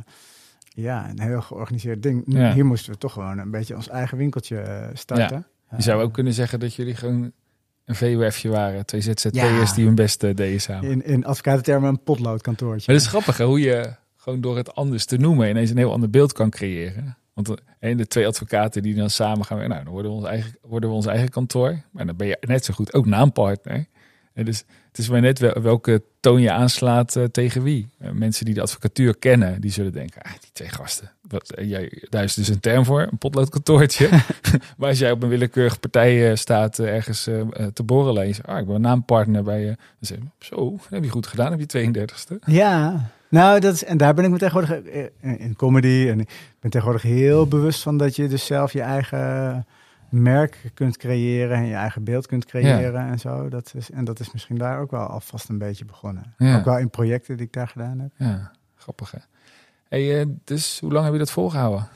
ja, een heel georganiseerd ding. Ja. Hier moesten we toch gewoon een beetje ons eigen winkeltje eh, starten. Je zou ook kunnen zeggen dat jullie gewoon een VWF'je waren. Twee ZZP'ers Ja. die hun beste deden samen. In, in advocatentermen een potloodkantoortje. Maar het is grappig hè, hoe je gewoon door het anders te noemen ineens een heel ander beeld kan creëren. Want de, en de twee advocaten die dan samen gaan, nou, dan worden we ons eigen, worden we ons eigen kantoor. Maar dan ben je net zo goed ook naampartner. En dus het is maar net wel, welke toon je aanslaat eh, tegen wie. Eh, mensen die de advocatuur kennen, die zullen denken, ah, die twee gasten. Wat, eh, jij, daar is dus een term voor, een potloodkantoortje. [LAUGHS] maar als jij op een willekeurige partij staat ergens te borrelen en je zegt, ah, ik ben een naampartner bij je. Dan zeg je, zo, heb je goed gedaan op je 32e. Ja, nou, dat is, en daar ben ik me tegenwoordig in comedy. En ik ben tegenwoordig heel bewust van dat je dus zelf je eigen merk kunt creëren en je eigen beeld kunt creëren en zo. Dat is, en dat is misschien daar ook wel alvast een beetje begonnen. Ja. Ook wel in projecten die ik daar gedaan heb. Ja, grappig hè. Hey, eh, dus hoe lang heb je dat volgehouden?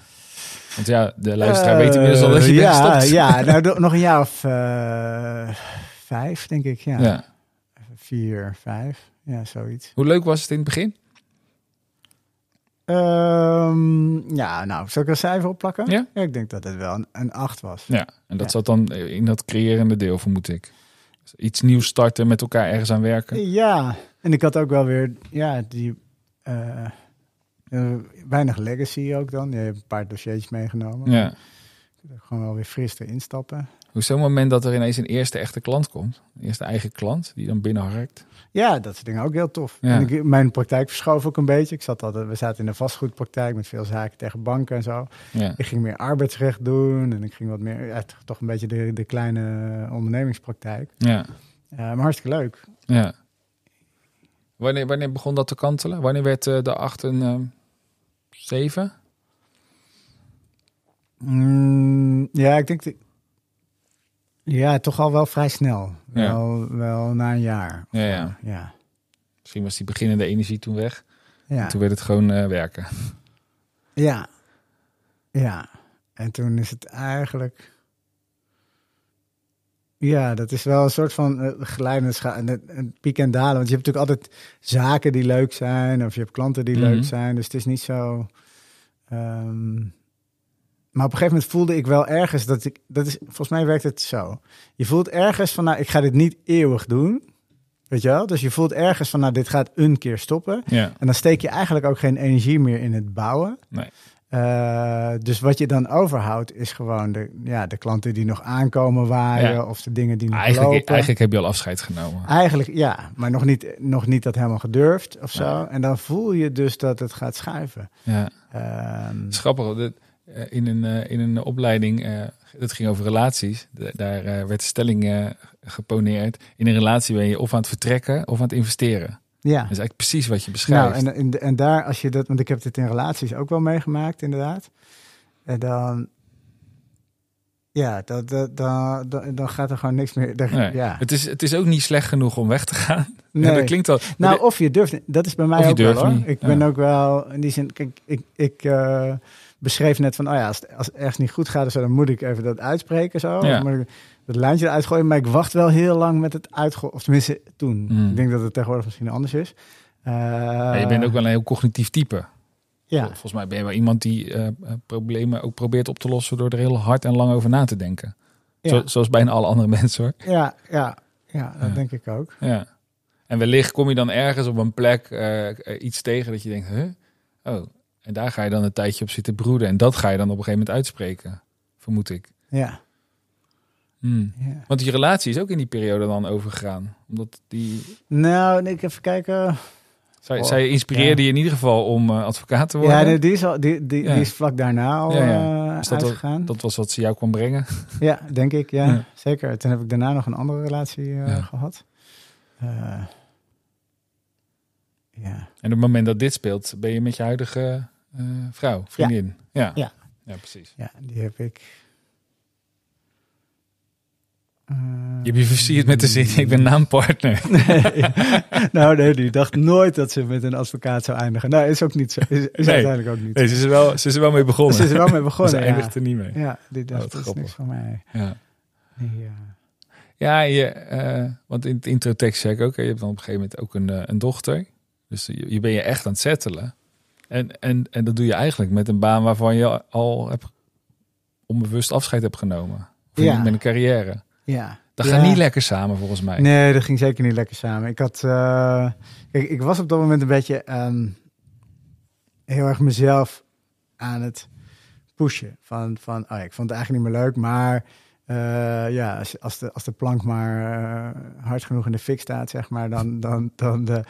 Want ja, de luisteraar weet inmiddels al dat je Eh, bent ja, gestopt. Ja, nou, [LAUGHS] nog een jaar of eh, vijf, denk ik. Ja. Ja. Vier, vijf. Ja, zoiets. Hoe leuk was het in het begin? Ehm, ja, nou, zal ik een cijfer op plakken? Ja. ik denk dat het wel een, een acht was. Ja, en dat Ja. zat dan in dat creërende deel, vermoed ik. Iets nieuws starten, met elkaar ergens aan werken. Ja, en ik had ook wel weer, ja, die eh, weinig legacy ook dan. Je hebt een paar dossiertjes meegenomen. Ja. Gewoon wel weer fris erin stappen. Hoe is zo'n moment dat er ineens een eerste echte klant komt? Een eerste eigen klant die dan binnenharkt? Ja, dat soort dingen ook heel tof. Ja. En ik, mijn praktijk verschoof ook een beetje. Ik zat altijd, we zaten in een vastgoedpraktijk met veel zaken tegen banken en zo. Ja. Ik ging meer arbeidsrecht doen en ik ging wat meer, ja, toch- een beetje de, de kleine ondernemingspraktijk. Ja. Eh, maar hartstikke leuk. ja. Wanneer, wanneer begon dat te kantelen? Wanneer werd eh, de 8 een ehm, 7? Mm, ja, ik denk ja, toch al wel vrij snel. Ja. Wel, wel na een jaar. Ja, ja. Ja. Misschien was die beginnende energie toen weg. Ja. Toen werd het gewoon eh, werken. Ja. Ja. En toen is het eigenlijk. Ja, dat is wel een soort van uh, geleidende een, piek en dalen. Want je hebt natuurlijk altijd zaken die leuk zijn, of je hebt klanten die Mhm. leuk zijn. Dus het is niet zo. ehm, maar op een gegeven moment voelde ik wel ergens dat ik. Dat is, volgens mij werkt het zo. Je voelt ergens van, nou, ik ga dit niet eeuwig doen. Weet je wel? Dus je voelt ergens van, nou, dit gaat een keer stoppen. Ja. En dan steek je eigenlijk ook geen energie meer in het bouwen. Nee. Uh, dus wat je dan overhoudt is gewoon de, ja, de klanten die nog aankomen waaien Ja. of de dingen die nog Eigenlijk, lopen. eigenlijk heb je al afscheid genomen. Eigenlijk, ja, maar nog niet, nog niet dat helemaal gedurfd of zo. En dan voel je dus dat het gaat schuiven. Ja. Ehm, Het is grappig. dat, eh, in, een, eh, in een opleiding, eh dat ging over relaties. Da- daar eh, werd de stelling eh, geponeerd. In een relatie ben je of aan het vertrekken of aan het investeren. ja. Dat is eigenlijk precies wat je Nou, beschrijft. en, en, en daar, als je dat, want ik heb dit in relaties ook wel meegemaakt, inderdaad. En dan, Ja, dat, dat, dan, dan, dan gaat er gewoon niks meer. daar- Nee. Ja. Het, is, het is ook niet slecht genoeg om weg te gaan. [LAUGHS] Nee. dat klinkt al. Nou, of je durft. Dat is bij mij ook wel hoor. Ik ja. ben ook wel in die zin. Kijk, ik, ik eh, beschreef net van, oh ja, als het, als het ergens niet goed gaat, dan moet ik even dat uitspreken zo. Ja. Dan moet ik dat lijntje eruit gooien. Maar ik wacht wel heel lang met het uitgooien. Of tenminste, toen. Mm. Ik denk dat het tegenwoordig misschien anders is. Ja, je bent ook wel een heel cognitief type. Ja, Volgens mij ben je wel iemand die eh, eh, problemen ook probeert op te lossen door er heel hard en lang over na te denken. ja, Zo, zoals bijna alle andere [LAUGHS] mensen hoor. ja, ja, ja, dat Ja. denk ik ook. Ja. En wellicht kom je dan ergens op een plek iets tegen dat je denkt, huh? Oh, en daar ga je dan een tijdje op zitten broeden. En dat ga je dan op een gegeven moment uitspreken, vermoed ik. Ja, Hmm. ja. Want die relatie is ook in die periode dan overgegaan. Omdat die... Nou, ik even kijken. Zij, Oh, zij inspireerde je in ieder geval om eh, advocaat te worden. Ja, nee, die, is al, die, die, Ja. die is vlak daarna al eh, dat uitgegaan. Dat was wat ze jou kwam brengen. [LAUGHS] Ja, denk ik, ja. Zeker. Toen heb ik daarna nog een andere relatie eh, gehad. Eh, ja. En op het moment dat dit speelt, ben je met je huidige vrouw, vriendin. Ja. Ja. ja, precies. ja, die heb ik... eh, Je hebt je versierd met de zin, ik ben naampartner. [LAUGHS] nee. nou, nee, die dacht nooit dat ze met een advocaat zou eindigen. Nou, is ook niet zo. Is, is Nee. uiteindelijk ook niet Nee, ze is er wel, ze is er wel mee begonnen. Ze is er wel mee begonnen, [LAUGHS] ze ja. eindigt er niet mee. Ja, die dacht, wat dat is niks voor mij. Ja. Ja. Ja, je, eh, want in het introtekst zei ik ook, je hebt dan op een gegeven moment ook een, eh, een dochter. Dus je, je ben je echt aan het settelen. En, en, en dat doe je eigenlijk met een baan waarvan je al hebt, onbewust afscheid hebt genomen. Of Ja. met een carrière. ja. Dat Ja. gaat niet lekker samen volgens mij. Nee, dat ging zeker niet lekker samen. Ik had, eh, kijk, ik was op dat moment een beetje ehm, heel erg mezelf aan het pushen. Van, van oh ik vond het eigenlijk niet meer leuk, maar eh, ja, als, als, de, als de plank maar eh, hard genoeg in de fik staat, zeg maar, dan, dan, dan, de,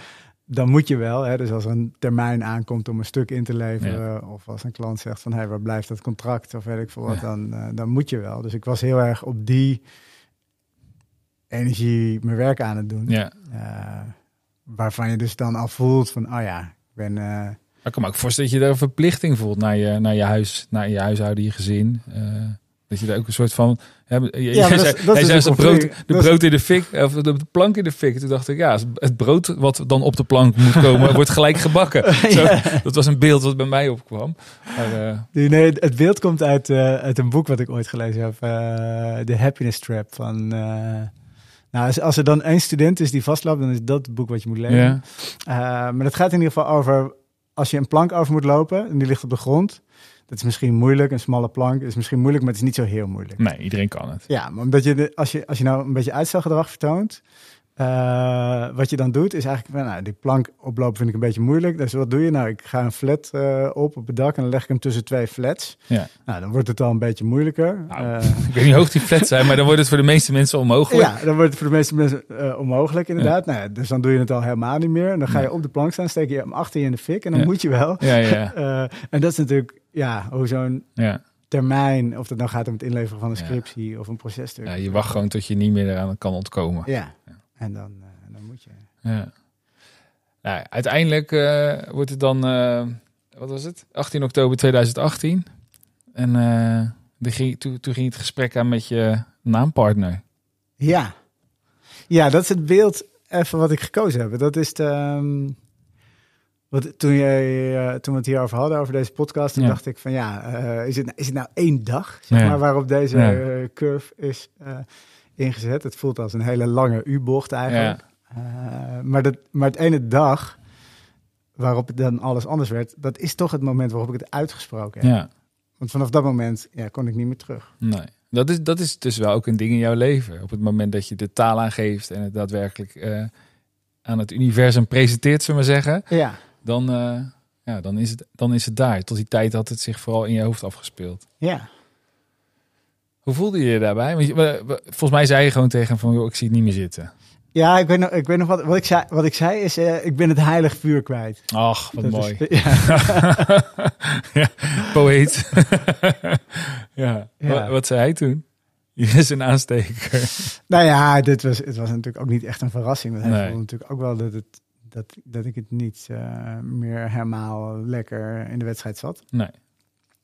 dan moet je wel. Hè? Dus als er een termijn aankomt om een stuk in te leveren, of als een klant zegt van, hé, hey, waar blijft dat contract, of weet ik veel wat, Ja. dan, eh, dan moet je wel. Dus ik was heel erg op die energie mijn werk aan het doen. Ja. Eh, waarvan je dus dan al voelt van, oh ja, ik ben... Maar ik kan me ook voorstellen dat je daar een verplichting voelt naar je, naar je huis, naar je huishouden, je gezin. Dat je daar ook een soort van. Ja, dat is- zei, dat jij is zei een als de brood, de Dat brood in de fik, of de plank in de fik. Toen dacht ik, ja, het brood wat dan op de plank moet komen, [LAUGHS] wordt gelijk gebakken. Zo, Dat was een beeld wat bij mij opkwam. Maar, eh, Nee, nee, het beeld komt uit, eh, uit een boek wat ik ooit gelezen heb. eh The Happiness Trap van... nou, als, als er dan één student is die vastloopt, dan is dat het boek wat je moet lezen. ja. Maar dat gaat in ieder geval over als je een plank over moet lopen en die ligt op de grond. Dat is misschien moeilijk, een smalle plank is misschien moeilijk, maar het is niet zo heel moeilijk. Nee, iedereen kan het. Ja, maar omdat je, de, als, je, als je nou een beetje uitstelgedrag vertoont, eh, wat je dan doet, is eigenlijk, nou, die plank oplopen vind ik een beetje moeilijk. Dus wat doe je? Nou, ik ga een flat eh, op op het dak en dan leg ik hem tussen twee flats. Ja. Nou, dan wordt het al een beetje moeilijker. Nou, Eh, [LAUGHS] Ik weet niet hoe hoog die flat zijn, maar dan wordt het voor de meeste mensen onmogelijk. ja, dan wordt het voor de meeste mensen onmogelijk inderdaad. Nou, dus dan doe je het al helemaal niet meer. En dan ga je op de plank staan, steek je hem achter je in de fik en dan Ja. moet je wel. Ja, ja, [LAUGHS] en dat is natuurlijk, ja, hoe zo'n ja. termijn, of het nou gaat om het inleveren van een Ja. scriptie of een processtuk. ja. Je wacht gewoon tot je niet meer eraan kan ontkomen. Ja, en dan, eh, dan moet je. Ja. Nou, uiteindelijk eh, wordt het dan, eh, wat was het? 18 oktober 2018. En ging, toen, toen ging het gesprek aan met je naampartner. Ja. ja, dat is het beeld even wat ik gekozen heb. Dat is de, ehm, wat, toen, jij, toen we het hierover hadden, over deze podcast, toen Ja. dacht ik van ja, is, het, is het nou één dag zeg Ja. maar, waarop deze Ja. curve is ingezet? Het voelt als een hele lange U-bocht eigenlijk. Eh, maar, dat, maar het ene dag waarop het dan alles anders werd, dat is toch het moment waarop ik het uitgesproken heb. Ja, Want vanaf dat moment ja, kon ik niet meer terug. nee. Dat is, dat is dus wel ook een ding in jouw leven. Op het moment dat je de taal aangeeft en het daadwerkelijk eh, aan het universum presenteert, zullen we maar zeggen. Ja, Dan, eh, ja, dan, is het, dan is het daar. Tot die tijd had het zich vooral in je hoofd afgespeeld. ja. Hoe voelde je je daarbij? Want je- volgens mij zei je gewoon tegen hem van, joh, ik zie het niet meer zitten. Ja, ik weet nog, ik weet nog wat, wat ik zei. Wat ik zei is, eh, ik ben het heilig vuur kwijt. Ach, wat Dat mooi. [LAUGHS] is- [LAUGHS] [LAUGHS] ja. ja, poëet. ja. Ja. Wat, wat zei hij toen? Je is een aansteker. nou ja, dit was, het was natuurlijk ook niet echt een verrassing. Want hij Nee. vond natuurlijk ook wel dat, het, dat, dat ik het niet eh, meer helemaal lekker in de wedstrijd zat. Nee.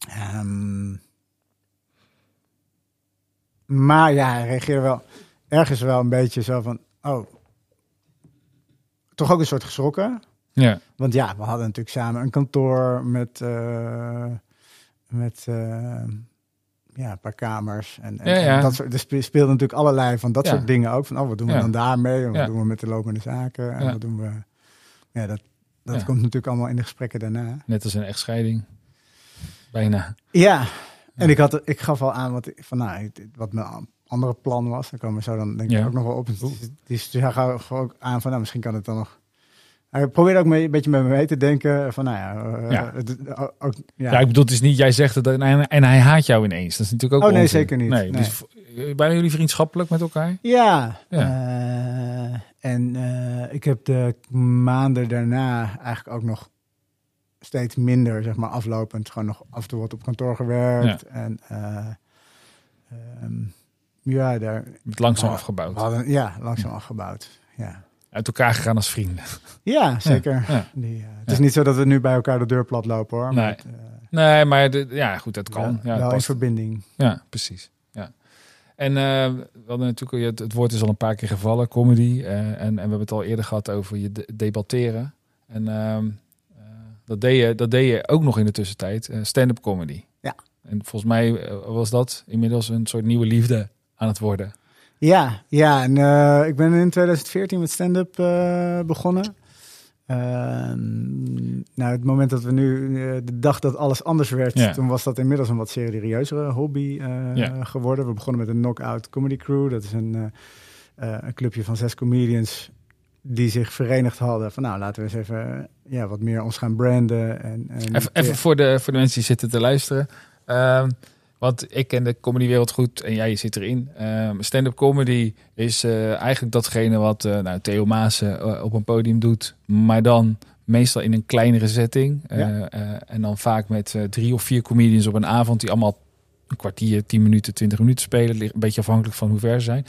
Ehm, maar ja, hij reageerde wel ergens wel een beetje zo van, oh, toch ook een soort geschrokken. Ja, Want ja, we hadden natuurlijk samen een kantoor met, eh, met eh, ja, een paar kamers. En, en, Ja, ja. en dat soort, er spe- speelden natuurlijk allerlei van dat Ja. soort dingen ook. Van, oh, wat doen we dan daarmee? En wat doen we met de lopende zaken? En wat doen we... Ja, dat, dat komt natuurlijk allemaal in de gesprekken daarna. net als een echtscheiding. Bijna. Ja, en ik, had, ik gaf al aan wat, van, nou, wat mijn andere plan was. Daar komen we zo dan denk ik Ja. ook nog wel op. Dus hij gaf ook aan van, nou, misschien kan het dan nog... Hij probeerde ook mee, een beetje met me mee te denken. Van, nou ja, eh, Ja. ook, ja. Ja, ik bedoel, het is niet, jij zegt het en hij, en hij haat jou ineens. Dat is natuurlijk ook Oh, nee, onzin. zeker niet. Nee, Nee. Dus, eh, jullie vriendschappelijk met elkaar? Ja, Ja. eh, en ik heb de maanden daarna eigenlijk ook nog steeds minder, zeg maar, aflopend. Gewoon nog af en toe wat op kantoor gewerkt. En eh, ehm, ja, daar Het langzaam afgebouwd. hadden, ja, langzaam afgebouwd. Ja, Uit elkaar gegaan als vrienden. ja zeker. Ja. Die, eh, het is niet zo dat we nu bij elkaar de deur plat lopen hoor. Nee. Maar het, eh, Nee, maar de, ja, goed, dat kan. Ja, wel in verbinding. Ja, precies. Ja. En eh, we hadden natuurlijk, het, het woord is al een paar keer gevallen, comedy. en, en we hebben het al eerder gehad over je de- debatteren. En ehm, eh, dat, deed je, dat deed je ook nog in de tussentijd, eh, stand-up comedy. Ja. En volgens mij eh, was dat inmiddels een soort nieuwe liefde aan het worden. Ja, ja en eh, ik ben in 2014 met stand-up begonnen. Ehm, nou, het moment dat we nu, de dag dat alles anders werd, Ja. toen was dat inmiddels een wat serieuzere hobby Ja. geworden. We begonnen met een Knockout Comedy Crew. Dat is een, een clubje van zes comedians die zich verenigd hadden. Van nou, laten we eens even ja, wat meer ons gaan branden. En, en, Even, voor, de, voor de mensen die zitten te luisteren. Ehm, want ik ken de comedywereld goed en jij zit erin. Ehm, Stand-up comedy is eh, eigenlijk datgene wat eh, nou, Theo Maassen eh, op een podium doet. Maar dan meestal in een kleinere setting. Ja. en dan vaak met drie of vier comedians op een avond die allemaal een kwartier, tien minuten, twintig minuten spelen. Een beetje afhankelijk van hoe ver ze zijn.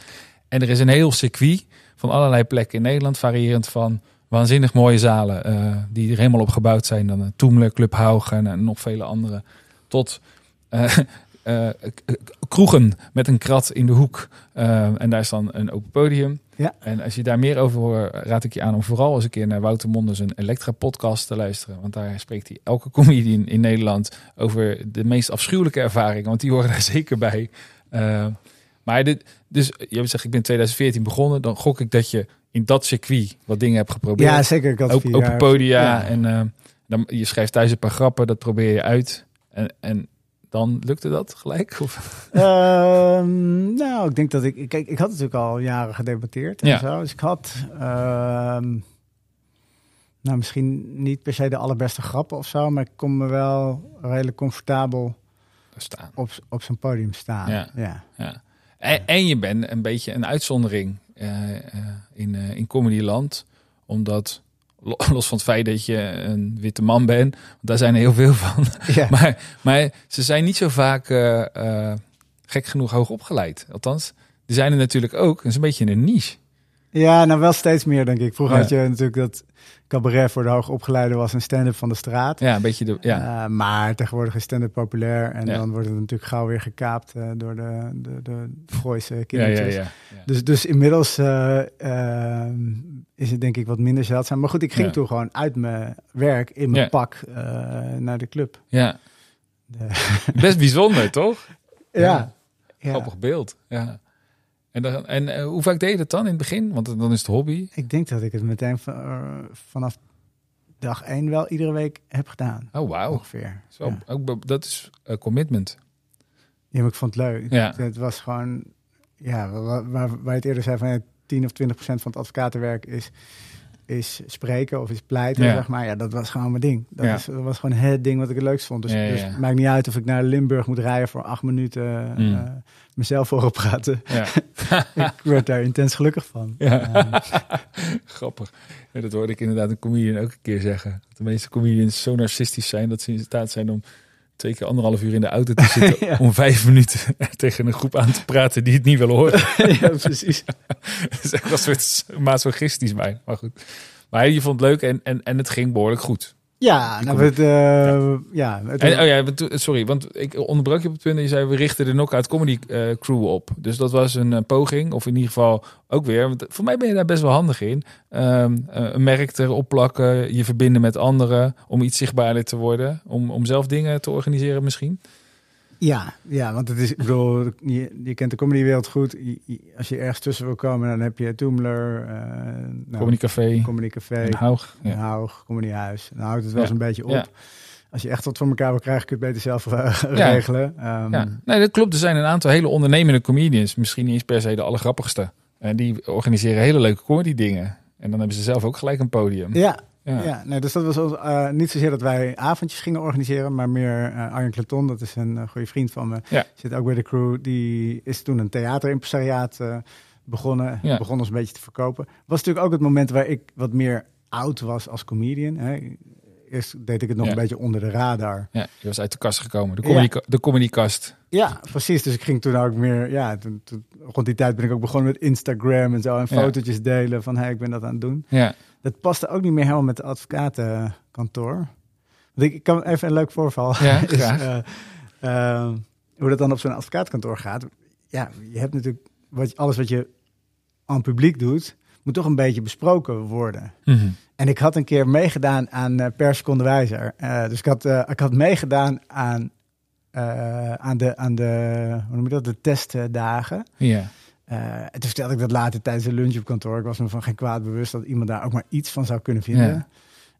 En er is een heel circuit van allerlei plekken in Nederland, variërend van waanzinnig mooie zalen eh, die er helemaal op gebouwd zijn. Dan een Toemler, Club Haugen en nog vele andere. Tot eh, [LAUGHS] eh, kroegen met een krat in de hoek. Eh, en daar is dan een open podium. Ja. En als je daar meer over hoort, raad ik je aan om vooral eens een keer naar Wouter Monders een Elektra podcast te luisteren. Want daar spreekt hij elke comedian in Nederland over de meest afschuwelijke ervaringen. Want die horen daar [LAUGHS] zeker bij. Maar dit, dus je hebt gezegd, ik ben in 2014 begonnen. Dan gok ik dat je in dat circuit wat dingen hebt geprobeerd. ja, zeker. Ik had Open, vier open podia. Ja. En eh, dan, je schrijft thuis een paar grappen, dat probeer je uit. En, en dan lukte dat gelijk? [LAUGHS] Of? Ehm, nou, ik denk dat ik... Kijk, ik had natuurlijk al jaren gedebatteerd en Ja. zo. Dus ik had... ehm, nou, misschien niet per se de allerbeste grappen of zo... maar ik kon me wel redelijk comfortabel staan. op, op zo'n podium staan. Ja. ja. Ja. En, en je bent een beetje een uitzondering eh, eh, in, eh, in Comedyland. Omdat, lo- [LAUGHS] los van het feit dat je een witte man bent, daar zijn er heel veel van. [LAUGHS] Ja. Maar, maar ze zijn niet zo vaak gek genoeg hoog opgeleid. Althans, die zijn er natuurlijk ook. Dat is een beetje een niche. ja, nou wel steeds meer, denk ik. Vroeger Ja. had je natuurlijk dat cabaret voor de hoogopgeleide was een stand-up van de straat. Ja, een beetje de. Ja, Eh, maar tegenwoordig is stand-up populair. En Ja. dan wordt het natuurlijk gauw weer gekaapt eh, door de, de, de Gooise kindertjes. ja. Dus, dus inmiddels eh, is het denk ik wat minder zeldzaam. Maar goed, ik ging toen gewoon uit mijn werk in mijn pak naar de club. ja. Best bijzonder, toch? [LAUGHS] ja. ja. Grappig beeld. Ja. En, dan, en eh, hoe vaak deed je dat dan in het begin? Want dan is het hobby. Ik denk dat ik het meteen eh, vanaf dag één wel iedere week heb gedaan. Oh, wauw. Ongeveer. Zo, Ja. ook, dat is eh, commitment. Ja, maar ik vond het leuk. Ja. Het was gewoon, ja, waar, waar, waar je het eerder zei van ja, 10 of 20 procent van het advocatenwerk is, is spreken of is pleiten, Ja. zeg maar. Ja, dat was gewoon mijn ding. Dat, Ja. is, dat was gewoon het ding wat ik het leukst vond. Dus, Ja, dus het maakt niet uit of ik naar Limburg moet rijden voor acht minuten Mm. eh, mezelf voor praten. Ja. [LAUGHS] ik werd daar intens gelukkig van. Ja. [LAUGHS] Grappig. Dat hoorde ik inderdaad een comedian ook een keer zeggen. Dat de meeste comedians zo narcistisch zijn dat ze in staat zijn om twee keer anderhalf uur in de auto te zitten [LAUGHS] Ja. om vijf minuten [LAUGHS] tegen een groep aan te praten die het niet willen horen. [LAUGHS] ja, precies. Dat is echt een soort masochistisch bij. Maar goed. Maar je vond het leuk en, en, en het ging behoorlijk goed. Ja, nou, we, uh, ja. ja en, oh ja, sorry, want ik onderbrak je op het punt dat je zei... we richten de Knockout Comedy uh, Crew op. Dus dat was een uh, poging, of in ieder geval ook weer... want voor mij ben je daar best wel handig in. Um, een merk erop plakken, je verbinden met anderen... om iets zichtbaarder te worden. Om, om zelf dingen te organiseren misschien. Ja, ja, want het is, ik bedoel, je, je kent de comedywereld goed. als je ergens tussen wil komen, dan heb je Toomler, uh, nou, Comedy Café, Comedy Café, en Haug, ja. Haug, Comedyhuis. Dan houdt het wel eens een beetje op. Als je echt wat voor elkaar wil krijgen, kun je het beter zelf uh, regelen. Um, ja, nee, dat klopt. Er zijn een aantal hele ondernemende comedians, misschien niet eens per se de allergrappigste. En die organiseren hele leuke comedy dingen. En dan hebben ze zelf ook gelijk een podium. Ja, ja. nee, dus dat was uh, niet zozeer dat wij avondjes gingen organiseren, maar meer uh, Arjen Claton, dat is een uh, goede vriend van me, ja. zit ook bij de crew. Die is toen een theaterimpresariaat begonnen, ja. begon ons een beetje te verkopen. Was natuurlijk ook het moment waar ik wat meer oud was als comedian. Hè. Eerst deed ik het nog een beetje onder de radar. Ja, je was uit de kast gekomen, de, comedy de. Ja, precies. Dus ik ging toen ook meer, ja, toen, toen, rond die tijd ben ik ook begonnen met Instagram en zo en fotootjes delen van, hey, ik ben dat aan het doen. Ja dat paste ook niet meer helemaal met het advocatenkantoor. ik, ik kan even een leuk voorval. Ja, [LAUGHS] is, uh, uh, hoe dat dan op zo'n advocatenkantoor gaat. Ja, je hebt natuurlijk wat, alles wat je aan publiek doet, moet toch een beetje besproken worden. Mm En ik had een keer meegedaan aan uh, per seconde wijzer. dus ik had, ik had meegedaan aan, aan, de, aan de, hoe noem je dat, de testdagen. Ja. Uh, en toen vertelde ik dat later tijdens de lunch op kantoor. Ik was me van geen kwaad bewust dat iemand daar ook maar iets van zou kunnen vinden.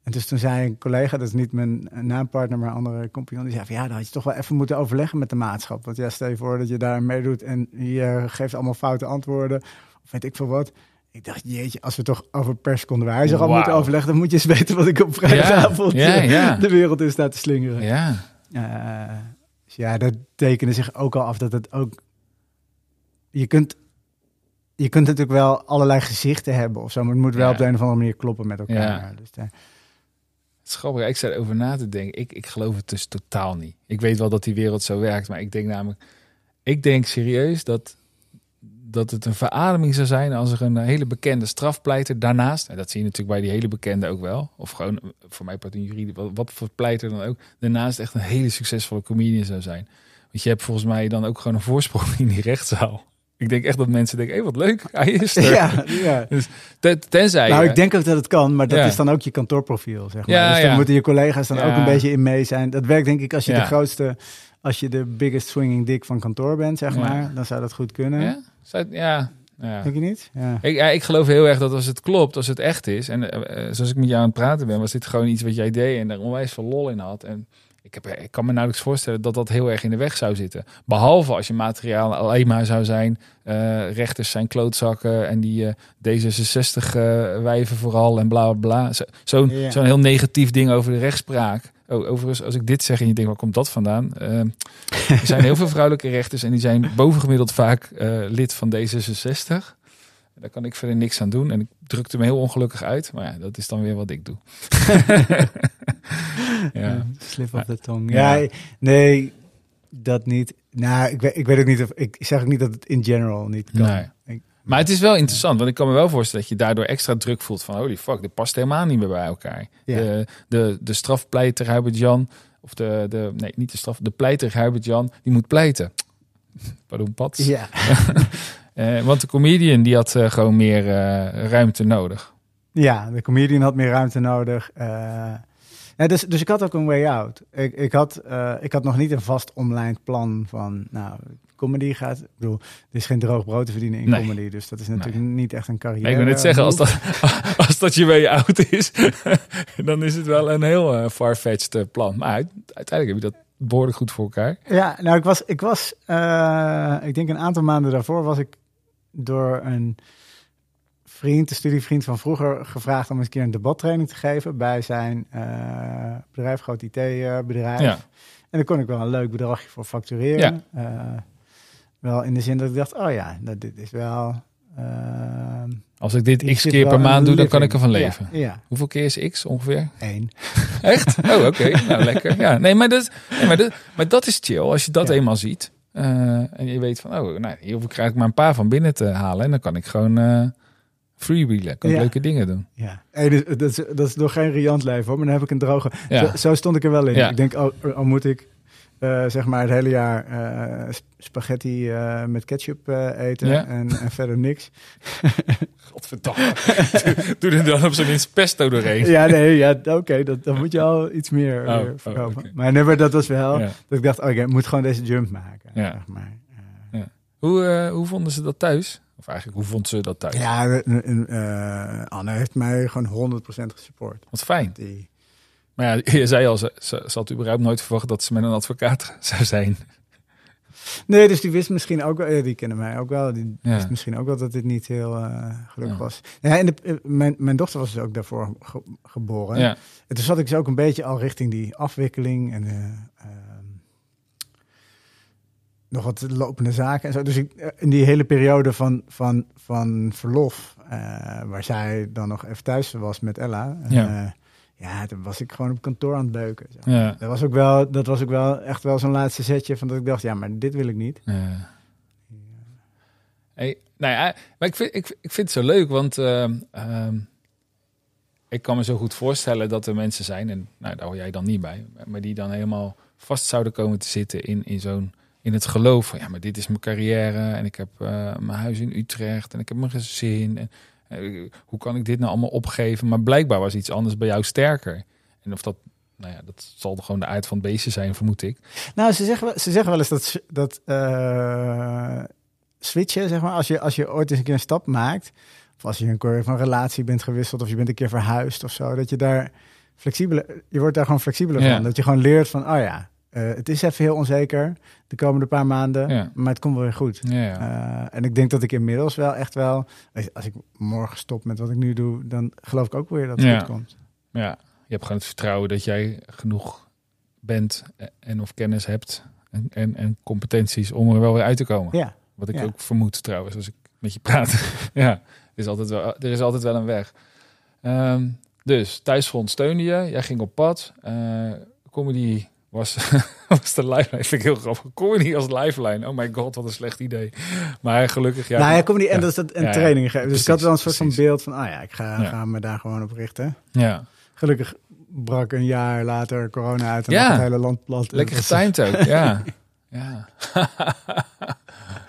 En dus toen zei een collega, dat is niet mijn naampartner, maar een andere compagnon, die zei van ja, dan had je toch wel even moeten overleggen met de maatschap. Want ja, stel je voor dat je daar meedoet en je geeft allemaal foute antwoorden, of weet ik veel wat. Ik dacht, jeetje, als we toch over per seconde wijze al moeten overleggen, dan moet je eens weten wat ik op vrijdagavond ja, ja, de wereld in staat te slingeren. Ja. Uh, dus ja, dat tekende zich ook al af dat het ook. Je kunt je kunt natuurlijk wel allerlei gezichten hebben of zo, maar het moet wel op de een of andere manier kloppen met elkaar. Ja. Dus daar... Het is grappig, ik zat over na te denken. Ik, ik geloof het dus totaal niet. Ik weet wel dat die wereld zo werkt, maar ik denk namelijk, ik denk serieus dat, dat het een verademing zou zijn als er een hele bekende strafpleiter daarnaast, en dat zie je natuurlijk bij die hele bekende ook wel, of gewoon voor mij part een wat, wat voor pleiter dan ook, daarnaast echt een hele succesvolle comedian zou zijn. Want je hebt volgens mij dan ook gewoon een voorsprong [LAUGHS] in die rechtszaal. Ik denk echt dat mensen denken, hé, hey, wat leuk, hij is er. [LAUGHS] Ja, ja. Dus tenzij... Nou, ik denk ook dat het kan, maar dat is dan ook je kantoorprofiel, zeg maar. Ja, dus dan moeten je collega's dan ook een beetje in mee zijn. Dat werkt denk ik als je de grootste, als je de biggest swinging dick van kantoor bent, zeg maar. Dan zou dat goed kunnen. Ja, ja. Ja. Denk je niet? Ja. Ik, ja, ik geloof heel erg dat als het klopt, als het echt is. En uh, zoals ik met jou aan het praten ben, was dit gewoon iets wat jij deed en er onwijs veel lol in had. En ik, heb, ik kan me nauwelijks voorstellen dat dat heel erg in de weg zou zitten. Behalve als je materiaal alleen maar zou zijn. Uh, rechters zijn klootzakken en die uh, D66 uh, wijven vooral en bla bla bla. Zo'n zo'n heel negatief ding over de rechtspraak. Oh, overigens, als ik dit zeg en je denkt, waar komt dat vandaan? Uh, er zijn heel veel vrouwelijke rechters en die zijn bovengemiddeld vaak lid van D66. Daar kan ik verder niks aan doen. En ik drukte me heel ongelukkig uit. Maar ja, dat is dan weer wat ik doe. [LAUGHS] ja. Slip op de tong. Ja. nee, dat niet. Nou, ik weet, ik weet ook niet of... Ik zeg ook niet dat het in general niet kan. Nee. maar het is wel interessant, want ik kan me wel voorstellen dat je daardoor extra druk voelt van holy fuck, dit past helemaal niet meer bij elkaar. Ja. De, de, de strafpleiter Hubert Jan, of de, de, nee, niet de straf, de pleiter Hubert Jan, die moet pleiten. [LAUGHS] Pardon, Pats. Ja. [LAUGHS] Uh, want de comedian die had uh, gewoon meer uh, ruimte nodig. Ja, de comedian had meer ruimte nodig. Ja, dus, dus ik had ook een way out. Ik, ik, had, ik had nog niet een vast omlijnd plan van, nou, comedy gaat. Ik bedoel, er is geen droog brood te verdienen in comedy. Dus dat is natuurlijk niet echt een carrière. ik wil net zeggen, als dat, [LAUGHS] [LAUGHS] als dat je way out is, [LAUGHS] dan is het wel een heel far-fetched plan. Maar uiteindelijk heb je dat behoorlijk goed voor elkaar. Ja, nou, ik was, ik was, ik denk een aantal maanden daarvoor was ik door een vriend, een studievriend van vroeger, gevraagd om eens een keer een debattraining te geven bij zijn uh, bedrijf, groot IT-bedrijf. Ja. En daar kon ik wel een leuk bedragje voor factureren. Ja. Uh, wel in de zin dat ik dacht, oh ja, dat, dit is wel... Uh, Als ik dit x keer per maand doe, dan kan ik ervan leven. Ja, ja, Hoeveel keer is x ongeveer? Eén. Echt? Oh, oké. [LAUGHS] nou, lekker. Ja, nee, maar dat, nee, maar, dat, maar dat is chill als je dat eenmaal ziet. Uh, en je weet van, oh, nou, hier hoef ik eigenlijk maar een paar van binnen te halen. En dan kan ik gewoon uh, freewheelen. Kan Ja. leuke dingen doen. Ja, hey, dus, dat, is, dat is nog geen riant leven hoor, maar dan heb ik een droge. Ja. Zo, zo stond ik er wel in. Ja. Ik denk, oh, oh moet ik eh, zeg maar het hele jaar eh, sp- spaghetti eh, met ketchup eh, eten Ja. en, en verder niks. [LAUGHS] Godverdamme. [LAUGHS] doe, doe er dan op zo'n pesto doorheen. ja, nee, ja, oké, dat dan moet je al iets meer Oh, weer oh. Maar nee, maar dat was wel Ja. dat ik dacht, oké, ik moet gewoon deze jump maken. Ja. Zeg maar. Eh, Hoe, eh, hoe vonden ze dat thuis? Of eigenlijk, hoe vond ze dat thuis? Ja, eh, eh, Anne heeft mij gewoon 100% gesupport. Wat fijn. Die, Maar ja, [LAUGHS] je zei al, ze, ze, ze had überhaupt nooit verwacht dat ze met een advocaat [LAUGHS] zou zijn. Nee, dus die wist misschien ook wel, die kennen mij ook wel. Die Ja. wist misschien ook wel dat dit niet heel eh, gelukkig Ja. was. Ja, en de, eh, mijn, mijn dochter was dus ook daarvoor ge- geboren. Ja, En toen zat ik dus ook een beetje al richting die afwikkeling en eh, ehm, nog wat lopende zaken en zo. Dus ik, in die hele periode van, van, van verlof, waar zij dan nog even thuis was met Ella. Ja. Ja, toen was ik gewoon op kantoor aan het beuken. Zo. ja, Dat was ook wel, dat was ook wel echt wel zo'n laatste zetje van dat ik dacht, ja, maar dit wil ik niet. ja. Hey, nou ja, maar ik vind, ik, ik vind het zo leuk, want ehm, ehm, ik kan me zo goed voorstellen dat er mensen zijn, en nou, daar hoor jij dan niet bij, maar die dan helemaal vast zouden komen te zitten in, in zo'n in het geloof van ja, maar dit is mijn carrière en ik heb eh, mijn huis in Utrecht en ik heb mijn gezin. En, hoe kan ik dit nou allemaal opgeven? Maar blijkbaar was iets anders bij jou sterker. En of dat, nou ja, dat zal gewoon de aard van het beestje zijn, vermoed ik. Nou, ze zeggen, wel- ze zeggen wel eens dat, dat eh, switchen, zeg maar, als je, als je ooit eens een keer een stap maakt, of als je een keer van relatie bent gewisseld, of je bent een keer verhuisd of zo, dat je daar flexibeler, je wordt daar gewoon flexibeler Ja. van. Dat je gewoon leert van, oh ja, eh, het is even heel onzeker de komende paar maanden, Ja. maar het komt wel weer goed. Ja, ja. Eh, en ik denk dat ik inmiddels wel echt wel, als- ik morgen stop met wat ik nu doe, dan geloof ik ook weer dat het goed komt. Ja, je hebt gewoon het vertrouwen dat jij genoeg bent en of kennis hebt en, en, en competenties om er wel weer uit te komen. Ja, Wat ik ook vermoed trouwens, als ik met je praat. [LAUGHS] ja, er is altijd wel, er is altijd wel een weg. Ehm, dus thuisfront steunde je, jij ging op pad. Eh, comedy was, [LAUGHS] was de lifeline. Vind ik heel grappig. Comedy als lifeline. Oh my god, wat een slecht idee. Maar gelukkig, ja. nou ja, die en ja. dat een Ja, training geven. Dus ik had Precies, wel een soort precies. van beeld van, ah ja, ik ga, ga me daar gewoon op richten. ja. Gelukkig brak een jaar later corona uit en Ja. het hele land plat. Lekker Dus- getimed ook, ja. [LAUGHS] Ja.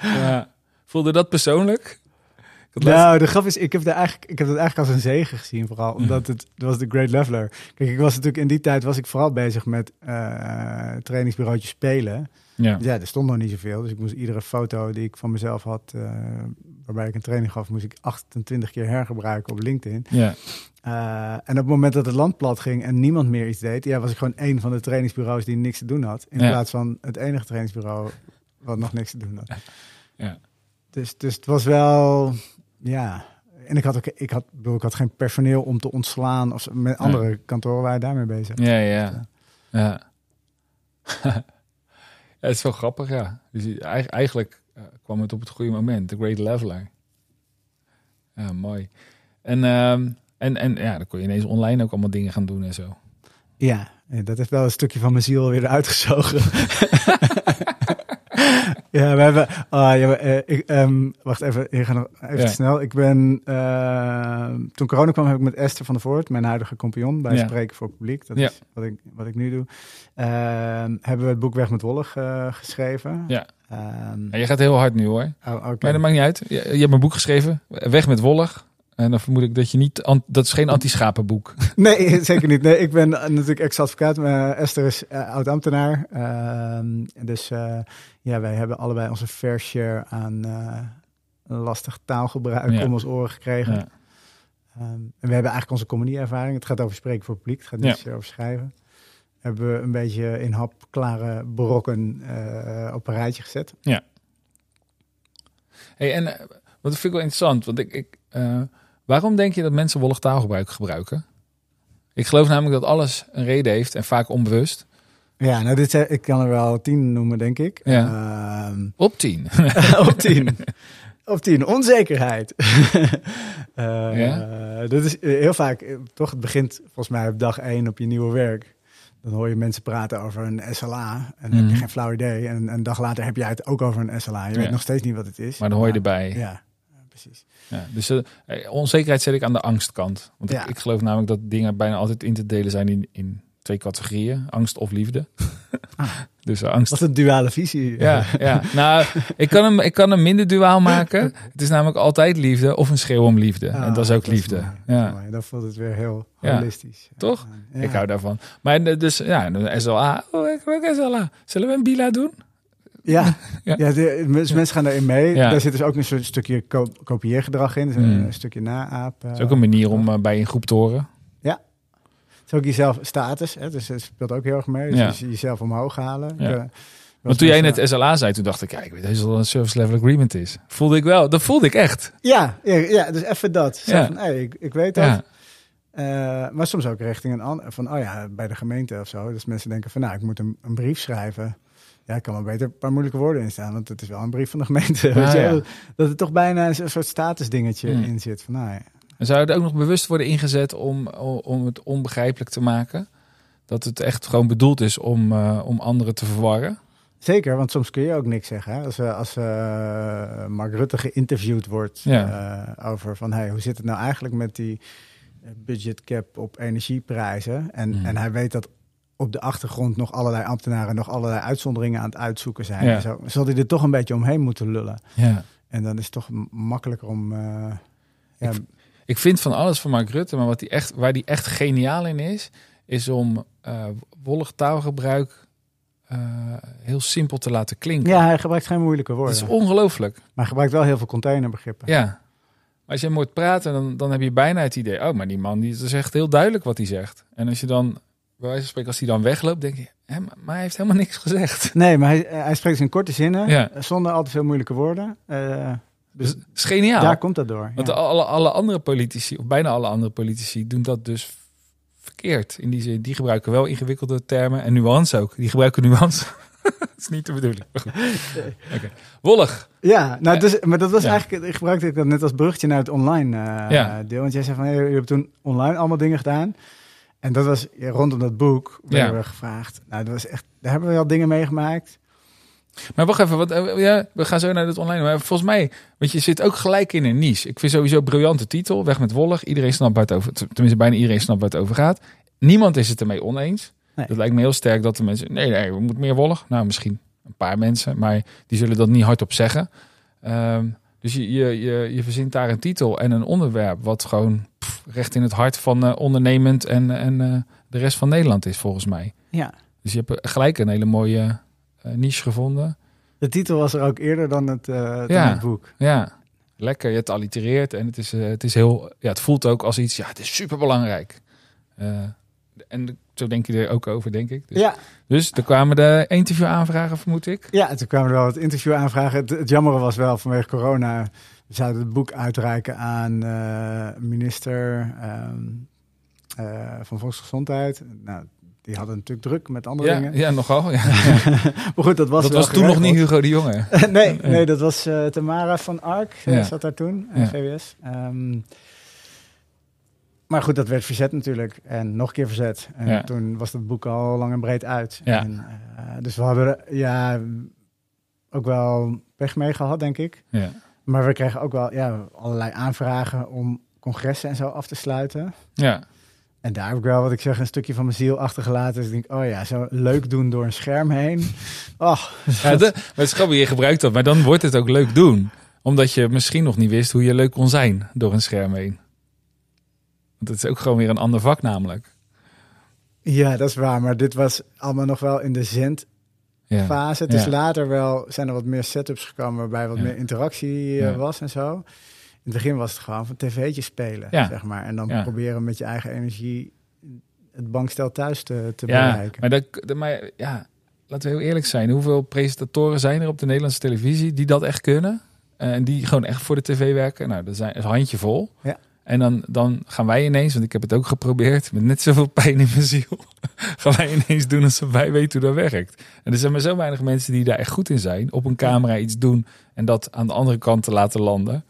ja. Voelde dat persoonlijk? Nou, de grap is, ik heb, daar eigenlijk, ik heb dat eigenlijk als een zegen gezien, vooral omdat het, het was de Great Leveler. Kijk, ik was natuurlijk in die tijd was ik vooral bezig met eh trainingsbureautjes spelen. ja. Ja, er stond nog niet zoveel, dus ik moest iedere foto die ik van mezelf had, eh, waarbij ik een training gaf, moest ik 28 keer hergebruiken op LinkedIn. Ja. Eh, en op het moment dat het land plat ging en niemand meer iets deed, ja, was ik gewoon één van de trainingsbureaus die niks te doen had. In Ja. plaats van het enige trainingsbureau wat nog niks te doen had. Ja. Dus, dus het was wel, ja. En ik had ook, ik had, bedoel, ik had geen personeel om te ontslaan. Of met andere kantoren waren daarmee bezig. Ja, ja. Ja. [LAUGHS] ja, het is wel grappig, ja. Dus eigenlijk eh, kwam het op het goede moment. De Great Leveler. Ja, mooi. En, ehm, en, en ja, dan kon je ineens online ook allemaal dingen gaan doen en zo. Ja, dat heeft wel een stukje van mijn ziel weer uitgezogen. [LAUGHS] ja, we hebben. ah, ja, eh, ik, ehm, wacht even, ik ga nog even Ja. snel. Ik ben. eh, toen corona kwam, heb ik met Esther van der Voort, mijn huidige compagnon, bij Ja. Spreken voor het Publiek. Dat is wat ik, wat ik nu doe. Ehm, hebben we het boek Weg met Wollig eh, geschreven. Ja. Ehm, Ja, je gaat heel hard nu hoor. oh. Maar dat maakt niet uit. Je, je hebt een boek geschreven, Weg met Wollig. En dan vermoed ik dat je niet... Dat is geen anti-schapenboek. [LAUGHS] Nee, zeker niet. Nee, ik ben natuurlijk ex-advocaat. maar Esther is eh, oud-ambtenaar. Ehm, dus eh, ja, wij hebben allebei onze fair share aan eh, lastig taalgebruik Ja. om ons oren gekregen. Ja. Ehm, en we hebben eigenlijk onze comedy-ervaring. Het gaat over spreken voor het publiek. Het gaat niet Ja. over schrijven. Hebben we een beetje in hapklare brokken op een rijtje gezet. Hey, en wat vind ik wel interessant, want ik, ik, waarom denk je dat mensen wollig taalgebruik gebruiken? Ik geloof namelijk dat alles een reden heeft en vaak onbewust. Ja, nou, dit, zijn- ik kan er wel tien noemen, denk ik. Ja. Ehm, Op tien. [LAUGHS] op tien. Op tien, onzekerheid. [LAUGHS] Eh, Ja? Dat is eh, heel vaak, eh, toch, het begint volgens mij op dag één op je nieuwe werk. Dan hoor je mensen praten over een SLA en dan heb Mhm. je geen flauw idee. En een dag later heb jij het ook over een SLA. Je Ja. weet nog steeds niet wat het is. Maar dan hoor je erbij. Ja, precies. Ja, dus uh, onzekerheid zet ik aan de angstkant. Want Ja. ik, ik geloof namelijk dat dingen bijna altijd in te delen zijn in, in twee categorieën. Angst of liefde. [LAUGHS] Ah. dus uh, angst Wat een duale visie. Ja, ja. Nou, ik kan, hem, ik kan hem minder duaal maken. Het is namelijk altijd liefde of een schreeuw om liefde. Ah, en dat is ook liefde. mooi, dat ja, mooi. Dan voelt het weer heel Ja. holistisch. Toch? Ja. ik hou daarvan. Maar eh, dus, ja, SLA. Oh, ik wil ook SLA. Zullen we een bila doen? Ja, Ja. ja. de, dus mensen gaan daarin mee. Ja. Daar zit dus ook een soort stukje ko- kopieergedrag in. Dus een, Mm. stukje naapen. Dat is ook een manier om eh, bij een groep te horen. Het is ook jezelf status, hè? dus het speelt ook heel erg mee. Dus Ja. je- jezelf omhoog halen. Ja. De- wel Want toen jij net SLA zei, toen dacht ik, ja, ik weet dat het een service level agreement is. Voelde ik wel. Dat voelde ik echt. Ja, ja, ja, dus even dat. Zo Ja. van, hey, ik, ik weet dat. Ja, Eh, maar soms ook richting een ander. Van, oh ja, bij de gemeente of zo. Dus mensen denken van, nou, ik moet een, een brief schrijven. Ja, ik kan maar beter een paar moeilijke woorden in staan. Want het is wel een brief van de gemeente. [LAUGHS] weet je ja. wel. Dat er toch bijna een soort statusdingetje Mm. in zit. Van, nou ja. En zou het ook nog bewust worden ingezet om, om het onbegrijpelijk te maken? Dat het echt gewoon bedoeld is om, eh, om anderen te verwarren? Zeker, want soms kun je ook niks zeggen. Hè? Als, eh, als eh, Mark Rutte geïnterviewd wordt Ja. over van hey, hoe zit het nou eigenlijk met die budget cap op energieprijzen? En, Mm. en hij weet dat op de achtergrond nog allerlei ambtenaren nog allerlei uitzonderingen aan het uitzoeken zijn. Ja. En Zo zal hij er toch een beetje omheen moeten lullen. Ja. En dan is het toch makkelijker om. eh, ja, Ik vind van alles van Mark Rutte, maar wat die echt, waar die echt geniaal in is, is om eh wollig taalgebruik eh, heel simpel te laten klinken. ja, hij gebruikt geen moeilijke dat woorden. is ongelooflijk. Maar hij gebruikt wel heel veel containerbegrippen. Ja. Maar als je hem hoort praten, dan, dan heb je bijna het idee, oh, maar die man die echt heel duidelijk wat hij zegt. En als je dan, bij wijze van spreken, als hij dan wegloopt, denk je, hè, maar hij heeft helemaal niks gezegd. Nee, maar hij, hij spreekt in korte zinnen, Ja. zonder al te veel moeilijke woorden. Eh, Dus dus is geniaal. daar komt dat door. Want ja. alle, alle andere politici, of bijna alle andere politici, doen dat dus verkeerd. In die zin, die gebruiken wel ingewikkelde termen en nuance ook. Die gebruiken nuance. [LAUGHS] dat is niet de bedoeling. Oké. Wollig. Ja, nou, dus, maar dat was Ja. eigenlijk, ik gebruikte ik dat net als bruggetje naar het online eh, deel. Want jij zei van, hey, je hebt toen online allemaal dingen gedaan. En dat was ja, rondom dat boek, werden Ja. we gevraagd. Nou, dat was echt, daar hebben we wel dingen meegemaakt. Maar wacht even, want, eh, ja, we gaan zo naar het online. Maar volgens mij, want je zit ook gelijk in een niche. Ik vind sowieso een briljante titel, Weg met Wollig. Iedereen snapt waar het over, tenminste bijna iedereen snapt waar het over gaat. Niemand is het ermee oneens. Nee. Dat lijkt me heel sterk dat de mensen, nee, nee, we moeten meer Wollig. Nou, misschien een paar mensen, maar die zullen dat niet hardop zeggen. Ehm, dus je, je, je, je verzint daar een titel en een onderwerp wat gewoon pff, recht in het hart van eh, ondernemend en, en eh, de rest van Nederland is, volgens mij. Ja. Dus je hebt gelijk een hele mooie eh, niche gevonden. De titel was er ook eerder dan het, eh, dan Ja. het boek. Ja, lekker. Je hebt allitereert en het is, eh, het is heel, ja, het voelt ook als iets, ja, het is super belangrijk. en zo denk je er ook over, denk ik. Dus, Ja, dus er kwamen de interview aanvragen, vermoed ik. ja, en toen kwamen er wel wat interview aanvragen. Het, het jammere was wel vanwege corona. We zouden het boek uitreiken aan eh, minister ehm, eh, van Volksgezondheid. Nou, die hadden natuurlijk druk met andere Ja, dingen. ja, nogal. Ja. [LAUGHS] Maar goed, dat was dat was toen nog niet. Hugo de Jonge. [LAUGHS] nee, nee, dat was eh, Tamara van Ark, Ja. zat daar toen, Ja. Ehm, maar goed, dat werd verzet natuurlijk. En nog een keer verzet. En Ja. toen was dat boek al lang en breed uit. Ja. En, eh, dus we hadden ja, ook wel pech mee gehad, denk ik. Ja. Maar we kregen ook wel ja, allerlei aanvragen om congressen en zo af te sluiten. ja. En daar heb ik wel, wat ik zeg, een stukje van mijn ziel achtergelaten. Dus ik denk, oh ja, zo leuk doen door een scherm heen. [LAUGHS] Oh, ja de, maar het is grappig, je gebruikt dat, maar dan wordt het ook leuk doen. Omdat je misschien nog niet wist hoe je leuk kon zijn door een scherm heen. Het is ook gewoon weer een ander vak namelijk. Ja, dat is waar. Maar dit was allemaal nog wel in de zendfase. Ja. Het is Ja. later wel, zijn er wat meer setups gekomen waarbij wat Ja. meer interactie eh, was en zo. In het begin was het gewoon van tv'tje spelen, Ja. zeg maar. En dan proberen met je eigen energie het bankstel thuis te, bereiken. maar, dat, dat- maar ja, laten we heel eerlijk zijn. Hoeveel presentatoren zijn er op de Nederlandse televisie die dat echt kunnen? Eh, En die gewoon echt voor de tv werken? Nou, dat zijn een handjevol. Ja. En dan, dan gaan wij ineens, want ik heb het ook geprobeerd, met net zoveel pijn in mijn ziel, [LAUGHS] gaan wij ineens doen alsof wij weten hoe dat werkt. En er zijn maar zo weinig mensen die daar echt goed in zijn. Op een camera iets doen en dat aan de andere kant te laten landen.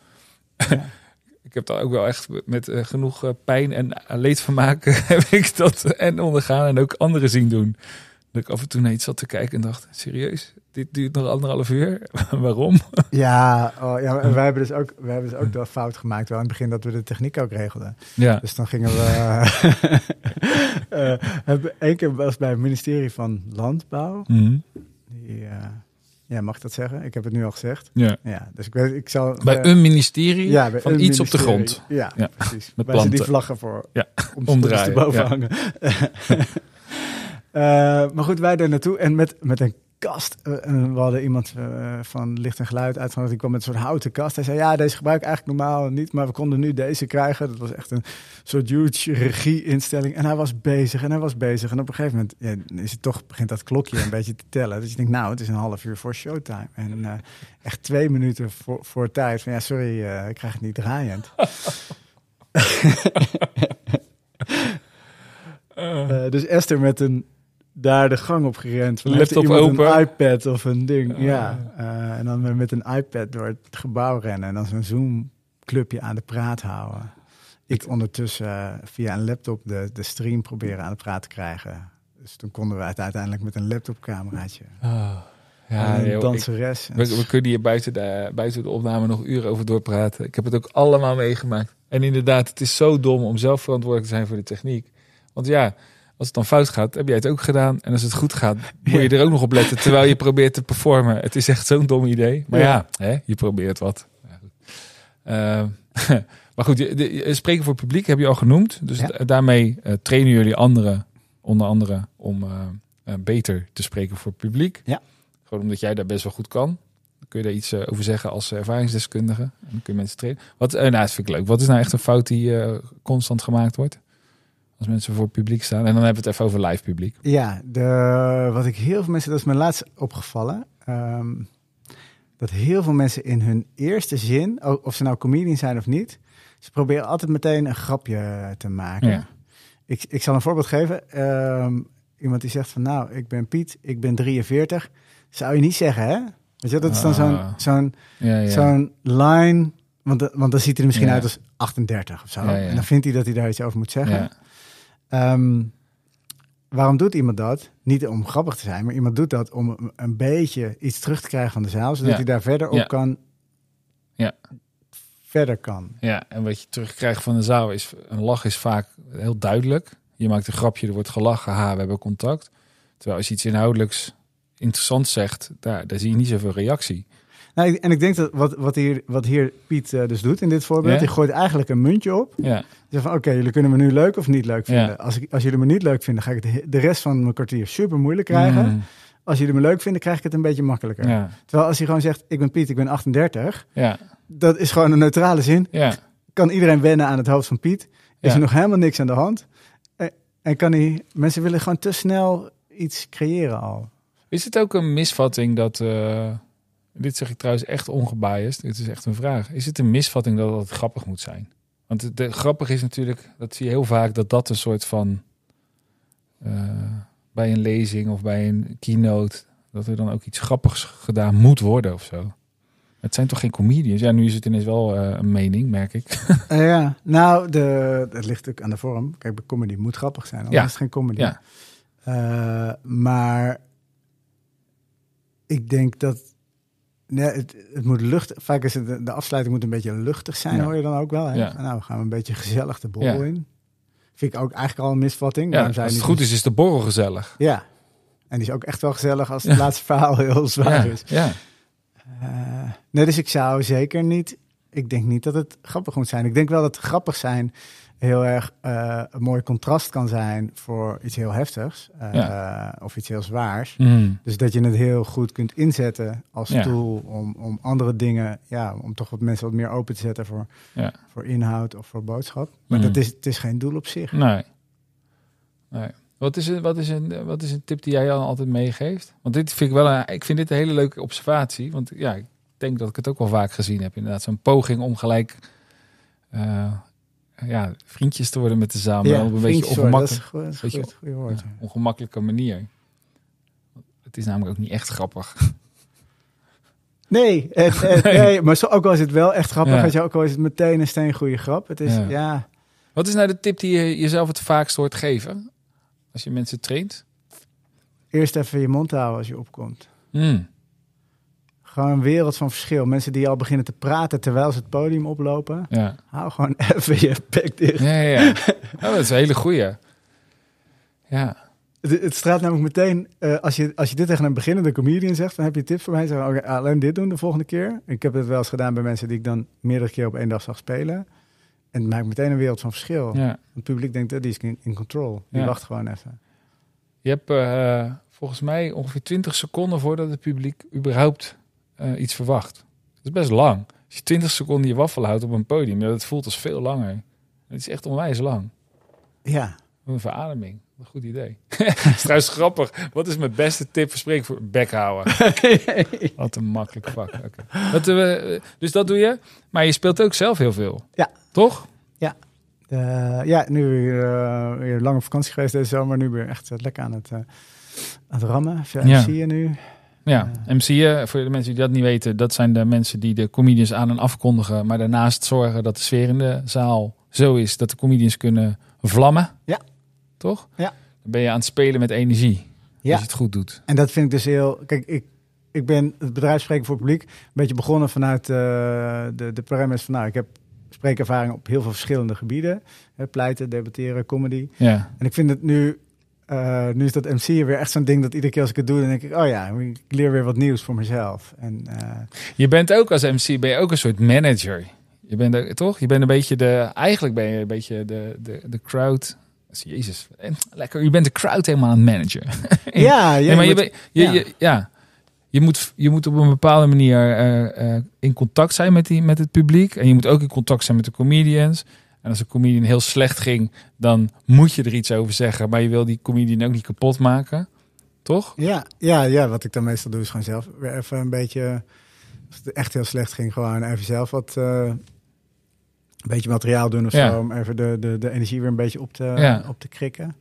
[LAUGHS] ik heb daar ook wel echt met eh, genoeg eh, pijn en leedvermaak [LAUGHS] heb ik dat en ondergaan en ook anderen zien doen. Dat ik af en toe naar iets zat te kijken en dacht, serieus? Dit duurt nog anderhalf uur? [LAUGHS] Waarom? Ja, oh, ja en wij hebben dus ook, wij hebben dus ook de fout gemaakt wel in het begin dat we de techniek ook regelden. Ja. Dus dan gingen we. [LAUGHS] [LAUGHS] hebben één keer was bij het ministerie van Landbouw. Die, eh, ja, mag ik dat zeggen? Ik heb het nu al gezegd. ja. Ja, dus ik weet, ik zal. Bij een ministerie ja, bij van een iets op de grond. Ja, Ja, precies. met ze die planten. vlaggen voor Ja, om omdraaien, boven ja. hangen. Maar goed, wij daar naartoe en met, met een kast. eh, en we hadden iemand eh, van licht en geluid uitgenodigd. Die kwam met een soort houten kast. Hij zei, ja, deze gebruik ik eigenlijk normaal niet, maar we konden nu deze krijgen. Dat was echt een soort huge regie-instelling. En hij was bezig en hij was bezig. En op een gegeven moment ja, is het toch, begint dat klokje een [LAUGHS] beetje te tellen. Dus je denkt, nou, het is een half uur voor showtime. En eh, echt twee minuten voor, voor tijd. Van ja, sorry, eh, ik krijg het niet draaiend. [LAUGHS] [LAUGHS] Eh, dus Esther met een daar de gang op gerend. Van, Laptop open. Een iPad of een ding. Ah. Ja. Eh, en dan met een iPad door het gebouw rennen. En dan zo'n Zoom-clubje aan de praat houden. Ik ondertussen eh, via een laptop de, de stream proberen aan de praat te krijgen. Dus toen konden we het uiteindelijk met een laptopcameraatje. En ja, een joh, danseres. We, we kunnen hier buiten de, buiten de opname nog uren over doorpraten. Ik heb het ook allemaal meegemaakt. En inderdaad, het is zo dom om zelf verantwoordelijk te zijn voor de techniek. Want ja, als het dan fout gaat, heb jij het ook gedaan. En als het goed gaat, moet je er ook nog op letten terwijl je probeert te performen. Het is echt zo'n dom idee. Maar ja, hè, je probeert wat. Eh, [LAUGHS] maar goed, de, de- spreken voor publiek heb je al genoemd. Dus Ja. daarmee eh, trainen jullie anderen, onder andere, om eh, beter te spreken voor publiek. Ja. Gewoon omdat jij daar best wel goed kan. Dan kun je daar iets over zeggen als ervaringsdeskundige. En dan kun je mensen trainen. Wat, nou, dat vind ik leuk. Wat is nou echt een fout die constant gemaakt wordt? Als mensen voor publiek staan. En dan hebben we het even over live publiek. Ja, de, wat ik heel veel mensen, dat is me laatst opgevallen. ehm, dat heel veel mensen in hun eerste zin, of ze nou comedian zijn of niet, ze proberen altijd meteen een grapje te maken. Ja. Ik, ik zal een voorbeeld geven. Ehm, iemand die zegt van nou, ik ben Piet, ik ben 43. Zou je niet zeggen, hè? Weet je, dat is dan zo'n Ah. zo'n Ja, ja. zo'n line, want, want dan ziet hij er misschien uit als 38 of zo. En dan vindt hij dat hij daar iets over moet zeggen. Ehm, waarom doet iemand dat? Niet om grappig te zijn, maar iemand doet dat om een- een beetje iets terug te krijgen van de zaal, zodat Ja. hij daar verder op Ja. kan. Ja. Verder kan. ja, en wat je terugkrijgt van de zaal is... Een lach is vaak heel duidelijk. Je maakt een grapje, er wordt gelachen. Ha, we hebben contact. Terwijl als je iets inhoudelijks interessants zegt... Daar, daar zie je niet zoveel reactie. Nou, en ik denk dat wat, wat, hier, wat hier Piet eh, dus doet in dit voorbeeld, Ja. die gooit eigenlijk een muntje op. Ja, Zegt van, oké, jullie kunnen me nu leuk of niet leuk vinden. Als, ik, als jullie me niet leuk vinden, ga ik de, de rest van mijn kwartier super moeilijk krijgen. Mm, Als jullie me leuk vinden, krijg ik het een beetje makkelijker. Terwijl als hij gewoon zegt, ik ben Piet, ik ben 38. ja, Dat is gewoon een neutrale zin. ja. Kan iedereen wennen aan het hoofd van Piet? Is er nog helemaal niks aan de hand? En, en kan hij... Mensen willen gewoon te snel iets creëren al. Is het ook een misvatting dat... eh, dit zeg ik trouwens echt ongebiased. Dit is echt een vraag. Is het een misvatting dat het grappig moet zijn? Want de, grappig is natuurlijk... Dat zie je heel vaak dat dat een soort van... eh, bij een lezing of bij een keynote... Dat er dan ook iets grappigs gedaan moet worden of zo. Het zijn toch geen comedians? Ja, nu is het ineens wel eh, een mening, merk ik. [LAUGHS] Eh, ja, nou, de, het ligt ook aan de vorm. Kijk, bij comedy moet grappig zijn, anders Ja. is het geen comedy. Ja. Maar ik denk dat... Nee, het, het moet luchtig... Vaak is het, de afsluiting moet een beetje luchtig zijn, Ja. hoor je dan ook wel. Hè? Ja. Nou, we gaan een beetje gezellig de borrel Ja. in. Vind ik ook eigenlijk al een misvatting. Als het goed is, is de borrel gezellig. Ja. En die is ook echt wel gezellig als het laatste verhaal heel zwaar is. ja. Eh, nee, dus ik zou zeker niet... Ik denk niet dat het grappig moet zijn. Ik denk wel dat grappig zijn heel erg eh, een mooi contrast kan zijn voor iets heel heftigs. eh, Of iets heel zwaars. Mm. Dus dat je het heel goed kunt inzetten als Ja. tool om, om andere dingen... Ja, om toch wat mensen wat meer open te zetten voor, Ja. voor inhoud of voor boodschap. Maar Mhm. dat is, het is geen doel op zich. Nee. nee. Wat is, een, wat, is een, wat is een tip die jij dan altijd meegeeft? Want dit vind ik wel een, ik vind dit een hele leuke observatie. Want ja, ik denk dat ik het ook wel vaak gezien heb. Inderdaad, zo'n poging om gelijk eh, ja, vriendjes te worden met de zaal. Maar op een beetje vriendjes worden, dat is ongemakkelijk, dat is woord. ja, ongemakkelijke manier. Het is namelijk ook niet echt grappig. [LAUGHS] Nee, het, het- [LAUGHS] Nee. nee, maar zo, ook al is het wel echt grappig, Ja. weet je, ook al is het meteen een steen goede grap. Het is, Ja. ja. Wat is nou de tip die je jezelf het vaakst hoort geven? Als je mensen traint? eerst even je mond houden als je opkomt. Mm. Gewoon een wereld van verschil. Mensen die al beginnen te praten terwijl ze het podium oplopen. Ja. Hou gewoon [LAUGHS] even je bek dicht. Ja, ja, ja. Oh, dat is een hele goeie. Ja. Het, het straalt namelijk meteen, eh, als, je, als je dit tegen een beginnende comedian zegt, dan heb je tips voor mij. Zeg, oké, alleen dit doen de volgende keer. Ik heb het wel eens gedaan bij mensen die ik dan meerdere keer op één dag zag spelen. En het maakt meteen een wereld van verschil. ja. Het publiek denkt, eh, die is in, in control. Die Ja. wacht gewoon even. Je hebt eh, volgens mij ongeveer 20 seconden voordat het publiek überhaupt eh, iets verwacht. Dat is best lang. Als je 20 seconden je waffel houdt op een podium, ja, dat voelt als veel langer. Het is echt onwijs lang. Ja. Een verademing. Een goed idee. [LAUGHS] Is trouwens grappig. Wat is mijn beste tip voor spreken voor bek houden? [LAUGHS] Wat een makkelijk vak. Dat, eh, dus dat doe je. Maar je speelt ook zelf heel veel. Ja. Toch? Eh, ja, nu weer, eh, weer lang op vakantie geweest deze zomer. Nu weer echt eh, lekker aan het, eh, aan het rammen. Ja, Ja. zie je nu. Ja. MC'en, voor de mensen die dat niet weten, dat zijn de mensen die de comedians aan en afkondigen. Maar daarnaast zorgen dat de sfeer in de zaal zo is dat de comedians kunnen vlammen. Ja. Toch? Ja. Dan ben je aan het spelen met energie. Ja. Als je het goed doet. En dat vind ik dus heel. Kijk, ik, ik ben het bedrijf spreken voor het publiek. Een beetje begonnen vanuit eh, de, de premise van nou, ik heb spreekervaring op heel veel verschillende gebieden. Hè, pleiten, debatteren, comedy. Ja. En ik vind het nu. Eh, nu is dat MC weer echt zo'n ding dat iedere keer als ik het doe, dan denk ik, oh ja, ik leer weer wat nieuws voor mezelf. En eh, Je bent ook als MC ben je ook een soort manager. Je bent ook, toch? Je bent een beetje de. Eigenlijk ben je een beetje de, de, de crowd. Jezus, lekker. Je bent de crowd helemaal aan het managen. ja, [LAUGHS] ja, Nee, maar je, moet- je, ja. je, ja. Je, moet, je moet op een bepaalde manier eh, in contact zijn met, die, met het publiek. En je moet ook in contact zijn met de comedians. En als een comedian heel slecht ging, dan moet je er iets over zeggen. Maar je wil die comedian ook niet kapot maken. Toch? Ja, ja, ja, wat ik dan meestal doe is gewoon zelf weer even een beetje, als het echt heel slecht ging, gewoon even zelf wat, eh, een beetje materiaal doen of Ja. zo, om even de, de, de energie weer een beetje op te, Ja. op te krikken.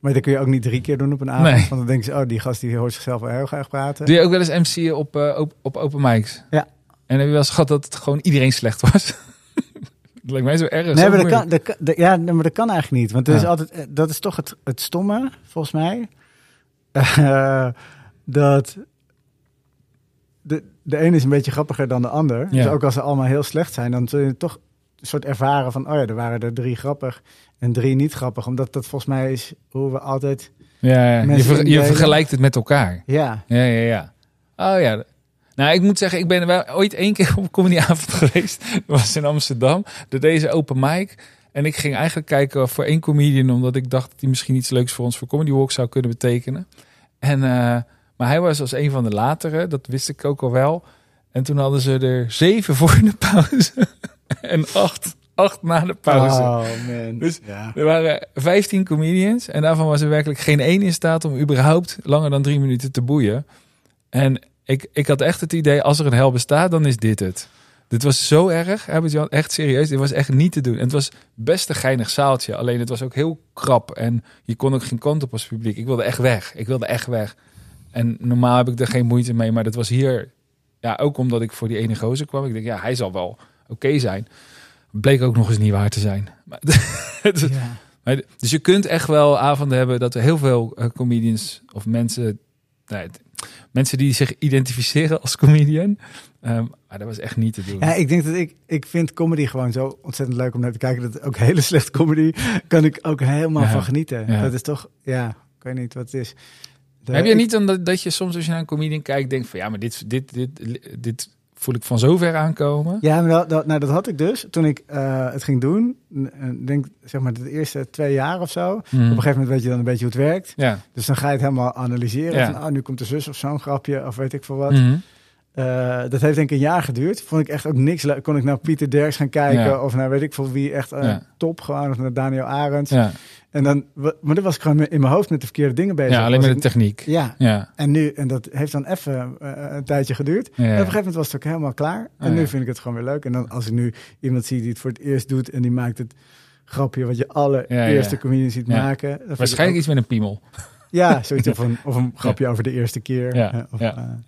Maar dat kun je ook niet drie keer doen op een avond, Nee. want dan denken ze, oh, die gast die hoort zichzelf wel heel graag praten. Doe je ook wel eens MC'en op, eh, op, op open mics? Ja. En heb je wel eens gehad dat het gewoon iedereen slecht was? [LAUGHS] dat lijkt mij zo erg. Nee, zo maar dat kan, dat, kan- dat- ja, maar dat kan eigenlijk niet. Want er is altijd, eh, dat is toch het, het stomme, volgens mij. [LAUGHS] Eh, dat de, de ene is een beetje grappiger dan de ander. Ja. Dus ook als ze allemaal heel slecht zijn, dan zul je toch een soort ervaren van... oh ja, er waren er drie grappig en drie niet grappig. Omdat dat volgens mij is hoe we altijd... Ja, ja. Je, ver- je vergelijkt het met elkaar. Ja, Ja, ja, ja. Oh ja. Nou, ik moet zeggen, ik ben wel ooit één keer op comedyavond [LAUGHS] geweest. Dat was in Amsterdam. Dat deze open mic. En ik ging eigenlijk kijken voor één comedian, omdat ik dacht dat hij misschien iets leuks voor ons voor Comedy Walk zou kunnen betekenen. En, eh, maar hij was als een van de latere, dat wist ik ook al wel. En toen hadden ze er zeven voor de pauze [LAUGHS] en acht, acht na de pauze. Oh man. Dus- ja. Er waren 15 comedians en daarvan was er werkelijk geen één in staat om überhaupt langer dan drie minuten te boeien. En ik, ik had echt het idee, als er een hel bestaat, dan is dit het. Dit was zo erg, hebben Jan, echt serieus. Dit was echt niet te doen. En het was best een geinig zaaltje. Alleen het was ook heel krap en je kon ook geen kant op als publiek. Ik wilde echt weg. Ik wilde echt weg. En normaal heb ik er geen moeite mee, maar dat was hier... Ja, ook omdat ik voor die ene gozer kwam. Ik denk, ja, hij zal wel oké zijn. Bleek ook nog eens niet waar te zijn. Maar, [LAUGHS] Ja. maar, dus je kunt echt wel avonden hebben dat er heel veel eh, comedians of mensen, nou, mensen die zich identificeren als comedian. Ehm, maar dat was echt niet te doen. Ja, ik denk dat ik, ik vind comedy gewoon zo ontzettend leuk om naar te kijken. Dat ook hele slechte comedy kan ik ook helemaal Ja. van genieten. Ja. Dat is toch, ja, ik weet niet wat het is. De- Heb je ik- niet dan dat, dat je soms als je naar een comedian kijkt denkt van ja, maar dit, dit, dit, dit voel ik van zo ver aankomen. Ja, maar dat, dat- nou, dat had ik dus toen ik eh, het ging doen. Eh, denk, zeg maar, de eerste twee jaar of zo. Op Mhm. een gegeven moment weet je dan een beetje hoe het werkt. Ja. Dus dan ga je het helemaal analyseren. Ja. Van, oh, nu komt de zus of zo'n grapje of weet ik veel wat. Mhm. Eh, dat heeft denk ik een jaar geduurd. Vond ik echt ook niks leuk. Kon ik naar Pieter Derks gaan kijken Ja. of naar weet ik veel wie echt Ja. top gewoon. Of naar Daniel Arends. ja. En dan, maar dan was ik gewoon in mijn hoofd met de verkeerde dingen bezig. ja, alleen Was met de techniek. Ja, Ja. en nu, en dat heeft dan even eh, een tijdje geduurd. En op een gegeven moment was het ook helemaal klaar. En Oh, nu vind ik het gewoon weer leuk. En dan als ik nu iemand zie die het voor het eerst doet en die maakt het grapje wat je allereerste Ja, comedian ziet maken. Waarschijnlijk ook- iets met een piemel. Ja, zoiets of een, of een grapje over de eerste keer. Ja, of, ja.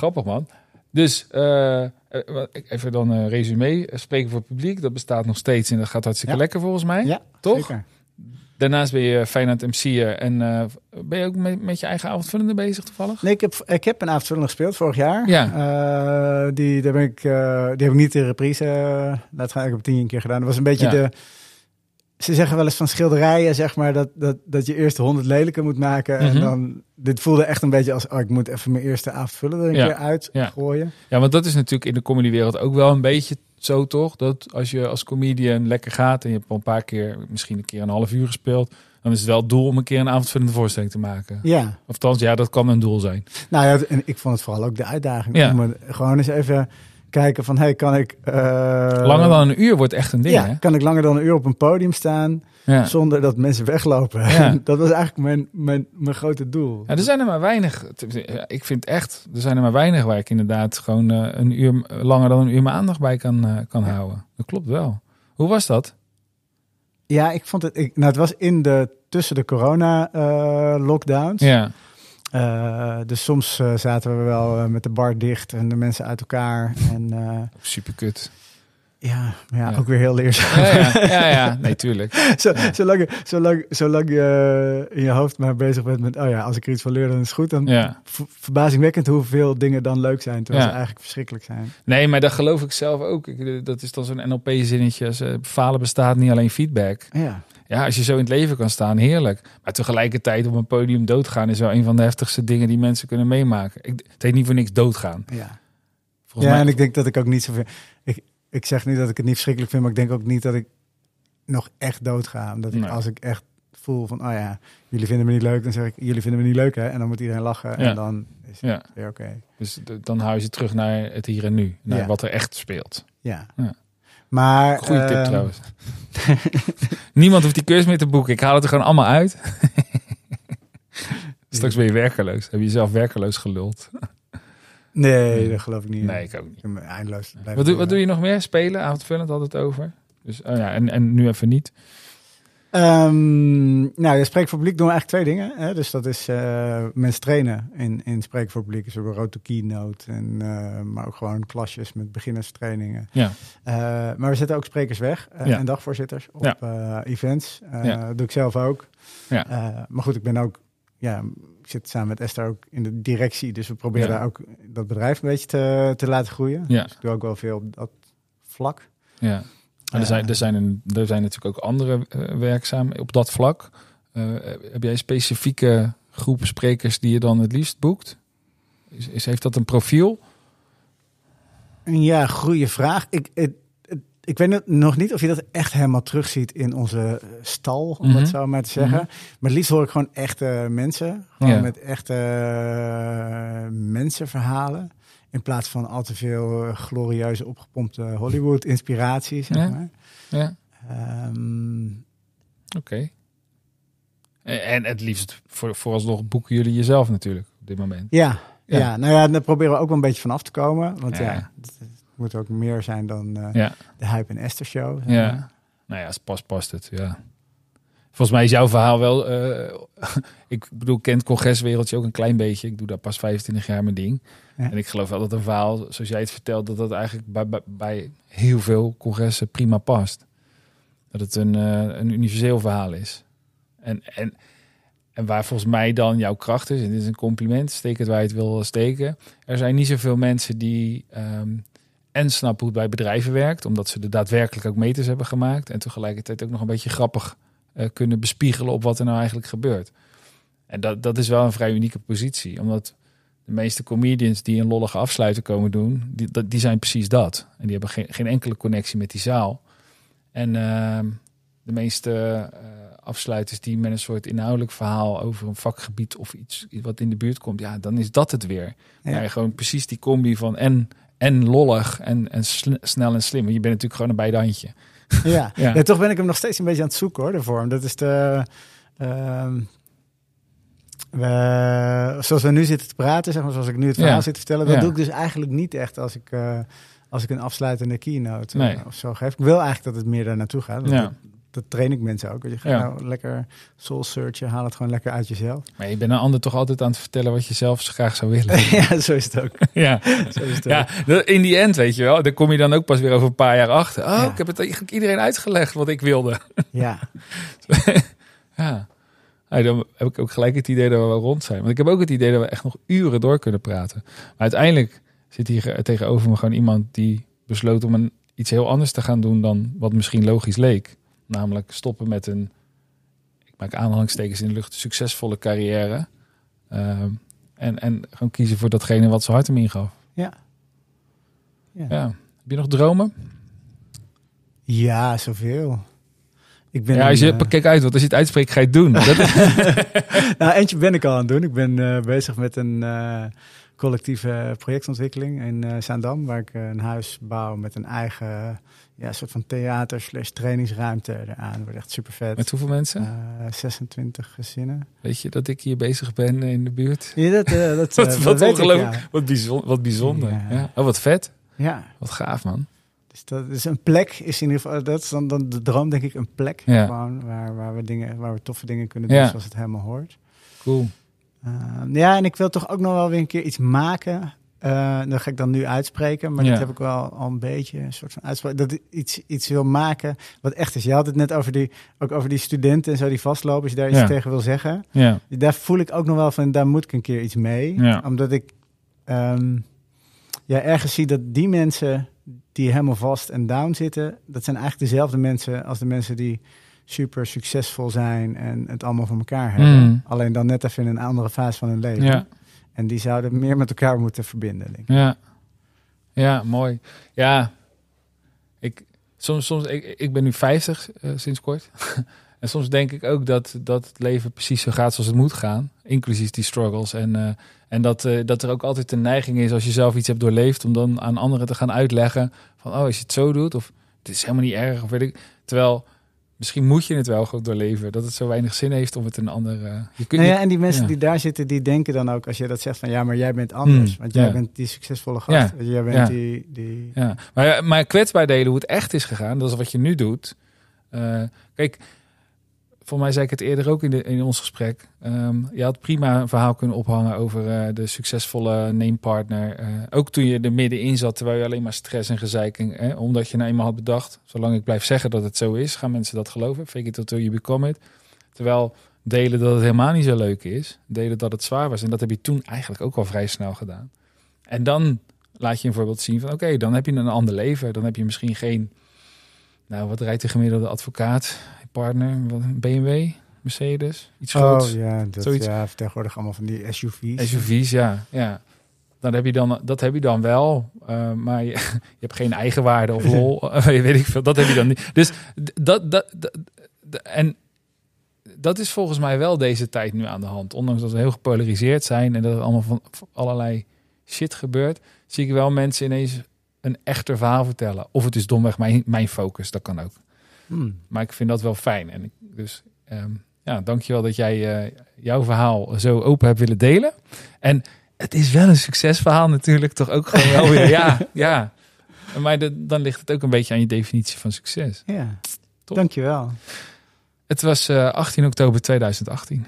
Grappig man. Dus eh, eh, even dan een resume. Eh, Spreken voor het publiek, dat bestaat nog steeds en dat gaat hartstikke Ja. lekker volgens mij. ja, Toch? zeker. Daarnaast ben je Feyenoord MC'er en eh, ben je ook met, met je eigen avondvullende bezig toevallig? Nee, ik heb, ik heb een avondvullende gespeeld vorig jaar. Ja. Die, daar ben ik, die heb ik niet in reprise laten gaan. Ik heb het tien keer gedaan. Dat was een beetje Ja. de... Ze zeggen wel eens van schilderijen, zeg maar, dat, dat, dat je eerst honderd lelijke moet maken. Mhm. En dan, dit voelde echt een beetje als, oh, ik moet even mijn eerste avondvullende er een Ja. keer uitgooien. Ja, want dat is natuurlijk in de comedywereld ook wel een beetje zo toch? Dat als je als comedian lekker gaat en je hebt al een paar keer, misschien een keer een half uur gespeeld, dan is het wel het doel om een keer een avondvullende voorstelling te maken. Ja. Of althans, ja, dat kan een doel zijn. Nou ja, en ik vond het vooral ook de uitdaging. Ja. Om gewoon eens even kijken van, hey, kan ik... eh, Langer dan een uur wordt echt een ding, Ja, hè? kan ik langer dan een uur op een podium staan Ja. zonder dat mensen weglopen. Ja. [LAUGHS] dat was eigenlijk mijn, mijn, mijn grote doel. Ja, er zijn er maar weinig. Ik vind echt, er zijn er maar weinig waar ik inderdaad gewoon eh, een uur langer dan een uur mijn aandacht bij kan, eh, kan houden. Dat klopt wel. Hoe was dat? Ja, ik vond het. Ik, nou, het was in de tussen de corona eh, lockdowns. Ja, Eh, dus soms eh, zaten we wel eh, met de bar dicht en de mensen uit elkaar. En super kut. ja, ja, Ja. ook weer heel leerzaam. Ja, ja, [LAUGHS] ja, ja. nee, tuurlijk. [LAUGHS] Zo, zolang, je- zolang, zolang je in je hoofd maar bezig bent met, oh ja, als ik er iets van leer, dan is het goed. Dan verbazingwekkend hoeveel dingen dan leuk zijn, terwijl ze eigenlijk verschrikkelijk zijn. Nee, maar dat geloof ik zelf ook. Dat is dan zo'n NLP-zinnetje. Falen bestaat niet alleen feedback. Ja, Ja, als je zo in het leven kan staan, heerlijk. Maar tegelijkertijd op een podium doodgaan is wel een van de heftigste dingen die mensen kunnen meemaken. Ik, het heet niet voor niks doodgaan. ja. Volgens ja, mij, en ik denk dat ik ook niet zoveel. Ik, ik zeg niet dat ik het niet verschrikkelijk vind, maar ik denk ook niet dat ik nog echt doodga. Omdat ik, als ik echt voel van, oh ja, jullie vinden me niet leuk, dan zeg ik, jullie vinden me niet leuk, hè? En dan moet iedereen lachen Ja. en dan is het Ja. weer oké. Dus dan hou je ze terug naar het hier en nu. Naar Ja. wat er echt speelt. Ja. Maar. Goeie tip ehm, trouwens. [LAUGHS] Niemand hoeft die cursus meer te boeken. Ik haal het er gewoon allemaal uit. [LAUGHS] Straks ben je werkeloos. Heb je jezelf werkeloos geluld. [LAUGHS] Nee, dat geloof ik niet. Nee, ik ook niet. Eindeloos. Wat doe, wat doe je nog meer? Spelen, avondvullend, had het over. Dus, oh ja, en, en nu even niet. Ehm, nou, je spreekt voor publiek doen we eigenlijk twee dingen. Hè? Dus dat is eh, mensen trainen in, in spreken voor publiek. Dus road to keynote. En, eh, maar ook gewoon klasjes met beginnerstrainingen. Ja, Eh, maar we zetten ook sprekers weg Ja. en dagvoorzitters op Ja. events. Ja. Dat doe ik zelf ook. Ja. Maar goed, ik ben ook, ja, ik zit samen met Esther ook in de directie. Dus we proberen daar ook dat bedrijf een beetje te, te laten groeien. Ja. Dus ik doe ook wel veel op dat vlak. ja. Er, zijn, er, zijn een, er zijn natuurlijk ook anderen eh, werkzaam op dat vlak. Eh, heb jij specifieke groepen sprekers die je dan het liefst boekt? Is, is, heeft dat een profiel? Ja, goede vraag. Ik, het- ik weet nog niet of je dat echt helemaal terugziet in onze eh, stal, om dat zo maar te zeggen. Mhm. Maar het liefst hoor ik gewoon echte mensen. Gewoon Ja. met echte mensenverhalen. In plaats van al te veel eh, glorieuze opgepompte Hollywood-inspiratie, zeg Ja. maar. Ja, Ehm, oké. En, en het liefst voor, vooralsnog boeken jullie jezelf natuurlijk op dit moment. ja, Ja. ja. nou ja, daar proberen we ook wel een beetje van af te komen. Want Ja. ja, het, het moet ook meer zijn dan eh, Ja, de Hype en Esther show. ja. Nou ja, als het past, past het. Ja. Volgens mij is jouw verhaal wel. eh, [LAUGHS] ik bedoel, ik ken het congreswereldje ook een klein beetje. Ik doe daar pas 25 jaar mijn ding. En ik geloof wel dat een verhaal, zoals jij het vertelt, dat dat eigenlijk bij, bij, bij heel veel congressen prima past. Dat het een, eh, een universeel verhaal is. En, en, en waar volgens mij dan jouw kracht is, en dit is een compliment, steek het waar je het wil steken. Er zijn niet zoveel mensen die ehm, en snappen hoe het bij bedrijven werkt, omdat ze er daadwerkelijk ook meters hebben gemaakt. En tegelijkertijd ook nog een beetje grappig eh, kunnen bespiegelen op wat er nou eigenlijk gebeurt. En dat, dat is wel een vrij unieke positie, omdat de meeste comedians die een lollige afsluiter komen doen, die, die zijn precies dat. En die hebben geen, geen enkele connectie met die zaal. En ehm, de meeste eh, afsluiters die met een soort inhoudelijk verhaal over een vakgebied of iets wat in de buurt komt, ja, dan is dat het weer. Ja. Ja. gewoon precies die combi van en, en lollig en, en snel en slim. Want je bent natuurlijk gewoon een beide handje. Ja. [LAUGHS] Ja. Ja. toch ben ik hem nog steeds een beetje aan het zoeken hoor, de vorm. Dat is de. ehm, we, zoals we nu zitten te praten, zeg maar, zoals ik nu het verhaal Ja. zit te vertellen, dat Ja. doe ik dus eigenlijk niet echt als ik, eh, als ik een afsluitende keynote eh, of zo geef. Ik wil eigenlijk dat het meer daar naartoe gaat. Ja. Dat, dat train ik mensen ook. Je ga Ja. nou lekker soul searchen, haal het gewoon lekker uit jezelf. Maar je bent een ander toch altijd aan het vertellen wat je zelf graag zou willen. [LAUGHS] ja, zo is het ook. [LAUGHS] ja. Zo is het ja, ook. in die end, weet je wel. Dan kom je dan ook pas weer over een paar jaar achter. Oh, ik heb het eigenlijk iedereen uitgelegd wat ik wilde. Ja. [LAUGHS] Ja. Dan heb ik ook gelijk het idee dat we wel rond zijn. Want ik heb ook het idee dat we echt nog uren door kunnen praten. Maar uiteindelijk zit hier tegenover me gewoon iemand die besloot om een, iets heel anders te gaan doen dan wat misschien logisch leek. Namelijk stoppen met een, ik maak aanhalingstekens in de lucht, succesvolle carrière. Ehm, en, en gewoon kiezen voor datgene wat zijn hart hem ingaf. Ja. ja. ja. Heb je nog dromen? Ja, zoveel. Ik ben ja, als je, uh, kijk uit, want als je het uitspreekt, ga je het doen. [LAUGHS] nou, eentje ben ik al aan het doen. Ik ben uh, bezig met een uh, collectieve projectontwikkeling in uh, Zaandam, waar ik een huis bouw met een eigen ja, soort van theater slash trainingsruimte eraan. Dat wordt echt super vet. Met hoeveel mensen? 26 gezinnen. Weet je dat ik hier bezig ben in de buurt? Ja, dat, [LAUGHS] dat, wat, wat, wat ongelooflijk. Ja. Wat bijzonder. Wat bijzonder. Ja. ja. Oh, wat vet. Ja. Wat gaaf, man. Dus dat is een plek, is in ieder geval, dat is dan, dan de droom, denk ik, een plek ja. gewoon waar, waar, we dingen, waar we toffe dingen kunnen doen Ja. zoals het helemaal hoort. Cool. Uh, ja, en ik wil toch ook nog wel weer een keer iets maken. Uh, dat ga ik dan nu uitspreken, maar Ja. dat heb ik wel al een beetje een soort van uitspraak. Dat ik iets, iets wil maken wat echt is. Je had het net over die, ook over die studenten en zo die vastlopen. Als je daar iets tegen wil zeggen, Ja. daar voel ik ook nog wel van, daar moet ik een keer iets mee. Omdat ik ehm, ja, ergens zie dat die mensen die helemaal vast en down zitten, dat zijn eigenlijk dezelfde mensen als de mensen die super succesvol zijn en het allemaal voor elkaar hebben. Mm. Alleen dan net even in een andere fase van hun leven. Ja. En die zouden meer met elkaar moeten verbinden, denk ik. Ja. Ja, mooi. Ja. Ik, soms, soms, ik, ik ben nu 50 eh, sinds kort. [LAUGHS] en soms denk ik ook dat, dat het leven precies zo gaat zoals het moet gaan. Inclusief die struggles. En, eh, en dat, eh, dat er ook altijd de neiging is als je zelf iets hebt doorleefd... om dan aan anderen te gaan uitleggen van... oh, als je het zo doet of het is helemaal niet erg. Of weet ik. Terwijl misschien moet je het wel gewoon doorleven. Dat het zo weinig zin heeft om het een ander... eh, je kunt Nou ja, en die mensen ja. die daar zitten, die denken dan ook, als je dat zegt van ja, maar jij bent anders. Mm, want jij ja. bent die succesvolle gast. Ja, Jij bent die, die... Ja, maar, maar kwetsbaar delen hoe het echt is gegaan, dat is wat je nu doet. Kijk, voor mij zei ik het eerder ook in, in ons gesprek. Ehm, je had prima een verhaal kunnen ophangen over eh, de succesvolle namepartner. Eh, ook toen je er middenin zat, terwijl je alleen maar stress en gezeiking. Hè, omdat je nou eenmaal had bedacht, zolang ik blijf zeggen dat het zo is, gaan mensen dat geloven. Fake it until you become it. Terwijl delen dat het helemaal niet zo leuk is. Delen dat het zwaar was. En dat heb je toen eigenlijk ook al vrij snel gedaan. En dan laat je een voorbeeld zien van... oké, dan heb je een ander leven. Dan heb je misschien geen... Nou, wat rijdt de gemiddelde advocaat? Partner, wat, BMW, Mercedes, iets groots. Oh ja, dat, Zoiets. ja, tegenwoordig allemaal van die SUV's. SUV's, ja. ja. Dan heb je dan, dat heb je dan wel, eh, maar je, [LAUGHS] je hebt geen eigenwaarde of lol, [LAUGHS] eh, weet ik veel. Dat heb je dan niet. Dus dat, dat, dat, en dat is volgens mij wel deze tijd nu aan de hand. Ondanks dat we heel gepolariseerd zijn en dat er allemaal van van allerlei shit gebeurt, zie ik wel mensen ineens een echter verhaal vertellen. Of het is domweg mijn, mijn focus, dat kan ook. Hmm. Maar ik vind dat wel fijn. En ik, dus ehm, ja, dankjewel dat jij eh, jouw verhaal zo open hebt willen delen. En het is wel een succesverhaal natuurlijk, toch ook gewoon wel weer. [LAUGHS] Ja, ja. Maar de- dan ligt het ook een beetje aan je definitie van succes. Ja, Top. dankjewel. Het was eh, 18 oktober 2018.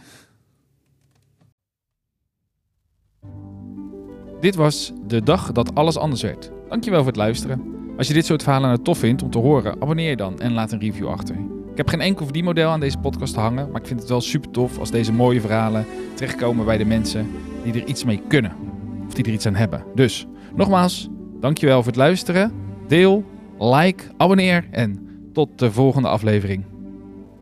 Dit was de dag dat alles anders werd. Dankjewel voor het luisteren. Als je dit soort verhalen nou tof vindt om te horen, abonneer je dan en laat een review achter. Ik heb geen enkel verdienmodel aan deze podcast te hangen, maar ik vind het wel super tof als deze mooie verhalen terechtkomen bij de mensen die er iets mee kunnen. Of die er iets aan hebben. Dus, nogmaals, dankjewel voor het luisteren. Deel, like, abonneer en tot de volgende aflevering.